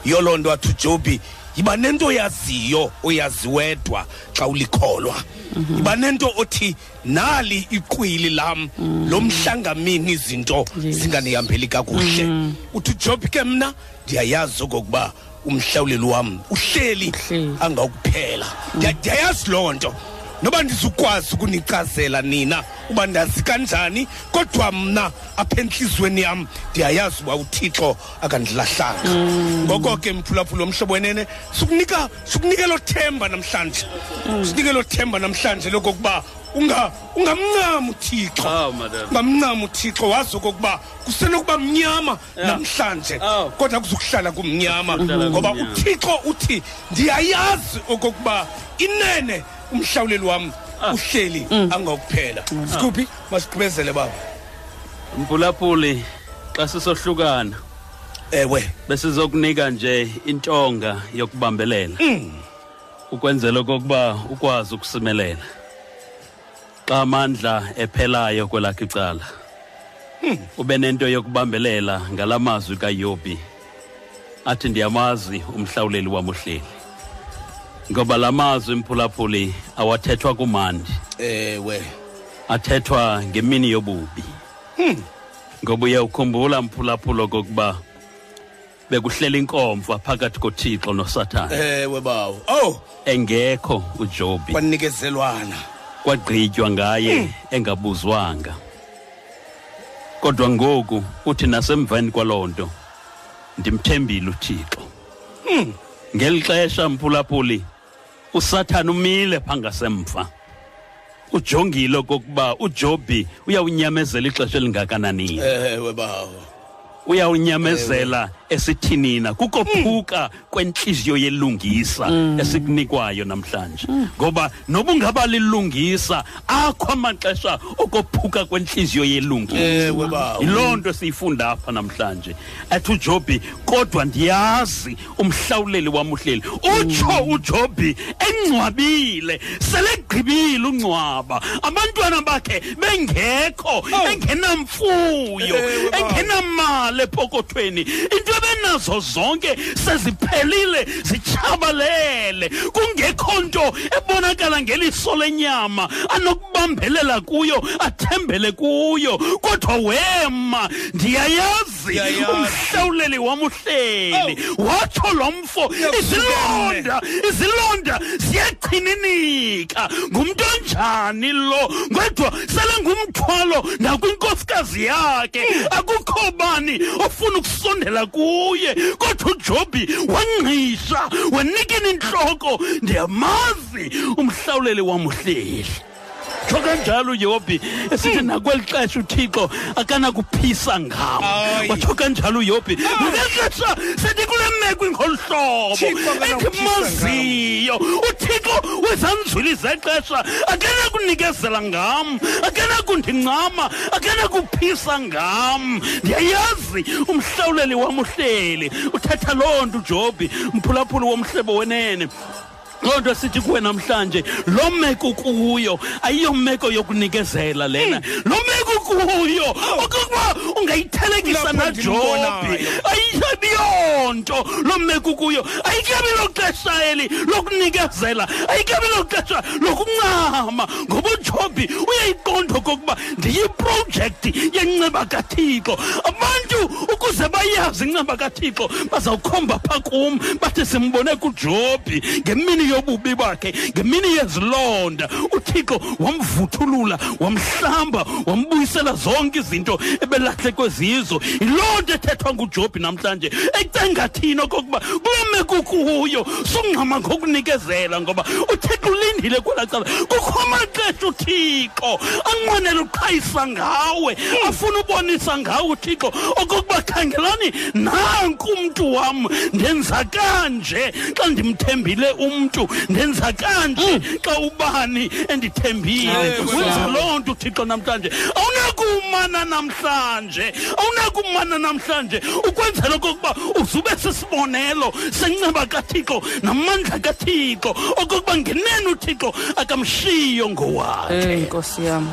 Yiyo loo nto athi ujobi yiba nento oyaziyo oyazi wedwa xa ulikholwa. Yiba nento othi nali iqwili lam lo mhlangamini izinto zinganihambeli kakuhle uthi ujobi ke mna ndiyayazi okokuba umhlawuleli wam uhleli angawukuphela Ndiya- ndiyayazi loo nto. Noba ndizukwazi ukunicazela nina uba ndazi kanjani kodwa mna apha entliziyweni yam ndiyayazi uba uthixo akandilahlanga ngoko ke mphulaphula omhlobo wenene sukunika sukunika elo themba namhlanje. Sinike elo themba namhlanje lokokuba unga ungamncami uthixo. Ungamncami uthixo wazi okokuba kusenokuba mnyama namhlanje. Kodwa kuzokuhlala kumnyama ngoba uthixo uthi ndiyayazi okokuba inene umhlawuleli wami uhleli angakuphela sikuphi masigqibezele baba. Mphulaphuli xa sisohlukana ewe besizokunika nje intonga yokubambelela. Ukwenzela okokuba ukwazi ukusimelela. Xa amandla ephelayo kwelakho icala ube nento yokubambelela ngalamazwi kayobi. Athi ndiyamazi umhlawuleli wam uhleli ngoba la mazwi mphulaphuli awathethwa kumandi. Ewe athethwa ngemini yobubi. Ngoba uyawukhumbula mphulaphula okokuba bekuhlela inkomfa phakathi kothixo nosathane. Ewe bawo. Oh! Engekho ujobi. Kwanikezelwana. Kwagqitywa ngaye engabuzwanga. Kodwa ngoku uthi nasemveni kwaloo nto ndimthembile uthixo. Ngeli xesha mphulaphuli usathane umile phangasemva ujongile okokuba ujobi uyawunyamezela ixesha elingakanani. Ewe bawo uyawunyamezela esithini na kukophuka kwenhliziyo yelungisa esikunikwayo namhlanje. Ngoba noba ungaba lilungisa akho amaxesha okophuka kwenhliziyo yelungisa. Yiloo nto siyifunda apha namhlanje. Athi ujobi kodwa ndiyazi umhlawuleli wamuhleli utsho ujobi engcwabile selegqibile ungcwaba. Abantwana bakhe bengekho engenamfuyo engenamali epokothweni. Into ebenazo zonke seziphelile zitshabalele. Kungekho nto ebonakala ngeliso lenyama anokubambelela kuyo athembele kuyo. Kodwa wema ndiyayazi umhlawuleli wamuhleli watsho lo mfo. Izilonda izilonda ziyachininika. Ngumntu onjani lo? Kodwa sele ngumthwalo nakwinkosikazi yakhe. Akukho bani ofuna ukusondela kuye. Kodwa ujobi wangqisha wanikini intloko ndiyamazi umhlawuleli wamuhleli tsho kanjalo uyobi esithi nakweli xesha uthixo akanakuphisa ngawo watsho kanjalo uyobi ngeli xesha sendikule meko ingolu hlobo. Endimaziyo uthixo wezanzwili zexesha akanakunikezela ngam akanakundincama akanakuphisa ngam. Ndiyayazi umhlawuleli wamuhleli uthetha loo nto ujobi mphulaphuli womhlebo wenene. Loo nto sithi kuwe namhlanje loo meko kuyo ayiyomeko yokunikezela lena. Loo meko kuyo okokuba ungayithelekisa najobi ayikabiyonto loo meko kuyo. Ayikabi lo xesha eli lokunikezela. Ayikabi lo xesha lokuncama ngoba ujobi uyayiqonda okokuba ndiyiprojekthi yenceba kathixo. Abantu ukuze bayazi inceba kathixo bazawukhomba pha kum bathi simbone kujobi ngemini yobubi bakhe. Ngemini yezilonda uthixo wamvuthulula wamhlamba wambuyisela zonke izinto ebelahlekwe zizo yiloo nto ethethwa ngujobi namhlanje. Ecengathini okokuba kuloo meko kuyo sungxama ngokunikezela ngoba uthixo ulindile kwelaa cala. Kukho amaxesha uthixo anqwenela uqhayisa ngawe afuna ubonisa ngawe uthixo okokuba khangelani nanku umntu wam. Ndenza kanje xa ndimthembile umntu. Ndenza kanje xa ubani endithembile? Wenza loo nto uthixo namhlanje. Awunakumana namhlanje awunakumana namhlanje. Ukwenzela okokuba uzube sisibonelo senceba kathixo namandla kathixo okokuba ngenene uthixo akamshiyo ngowakhe. Eyi nkosi yam.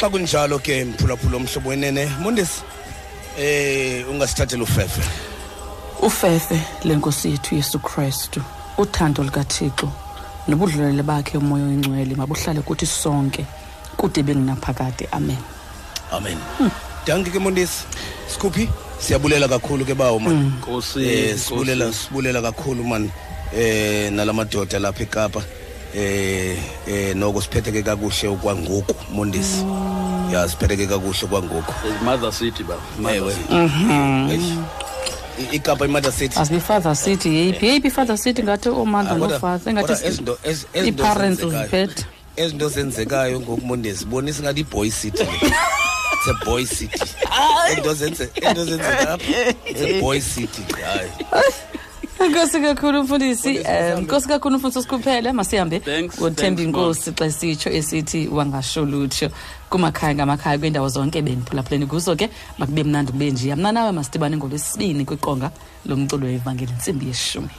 Xa kunjalo ke mphulaphula omhlobo wenene mondesi. Eh ungasithathela ufefe ufefe lenkosi yethu yesu kristu uthando likathixo nobudlelwane bakhe umoya oyingcwele mabuhlale kuthi sonke kude bengunaphakade amen. Amen. Danke ke mondesi sikhuphi? Siyabulela kakhulu ke bawo man. Nkosi, eh Nkosi. sibulela sibulela kakhulu man. Eh nalamadoda lapha eKapa. Eh eh noko siphetheke kakuhle okwangoku mondesi ya siphetheke kakuhle kwangoku mother city ba. Ewe. Mhm. Ikapa imother city. Asibe i-father city yeyiphi yeyiphi i-father city ngathi omandla Ah, nofather engathi ezenzekayo- uziphethe. Ezinto zenzekayo ngokumondesi bonisa ngathi i-boy city. <laughs> It's a boy city. Into zenzeka apha. It's a boy city hayi. Nkosi kakhulu mfundisi um nkosi kakhulu mfundisi usikhuphele masihambe thanks, inkosi xa sitsho esithi wangasho lutsho kumakhaya ngamakhaya kwiindawo zonke beniphulaphuleni kuzo ke makube mnandi kube njiya mna nawe masidibane ngolwesibini kwiqonga lomculo wevangeli ntsimbi yeshumi.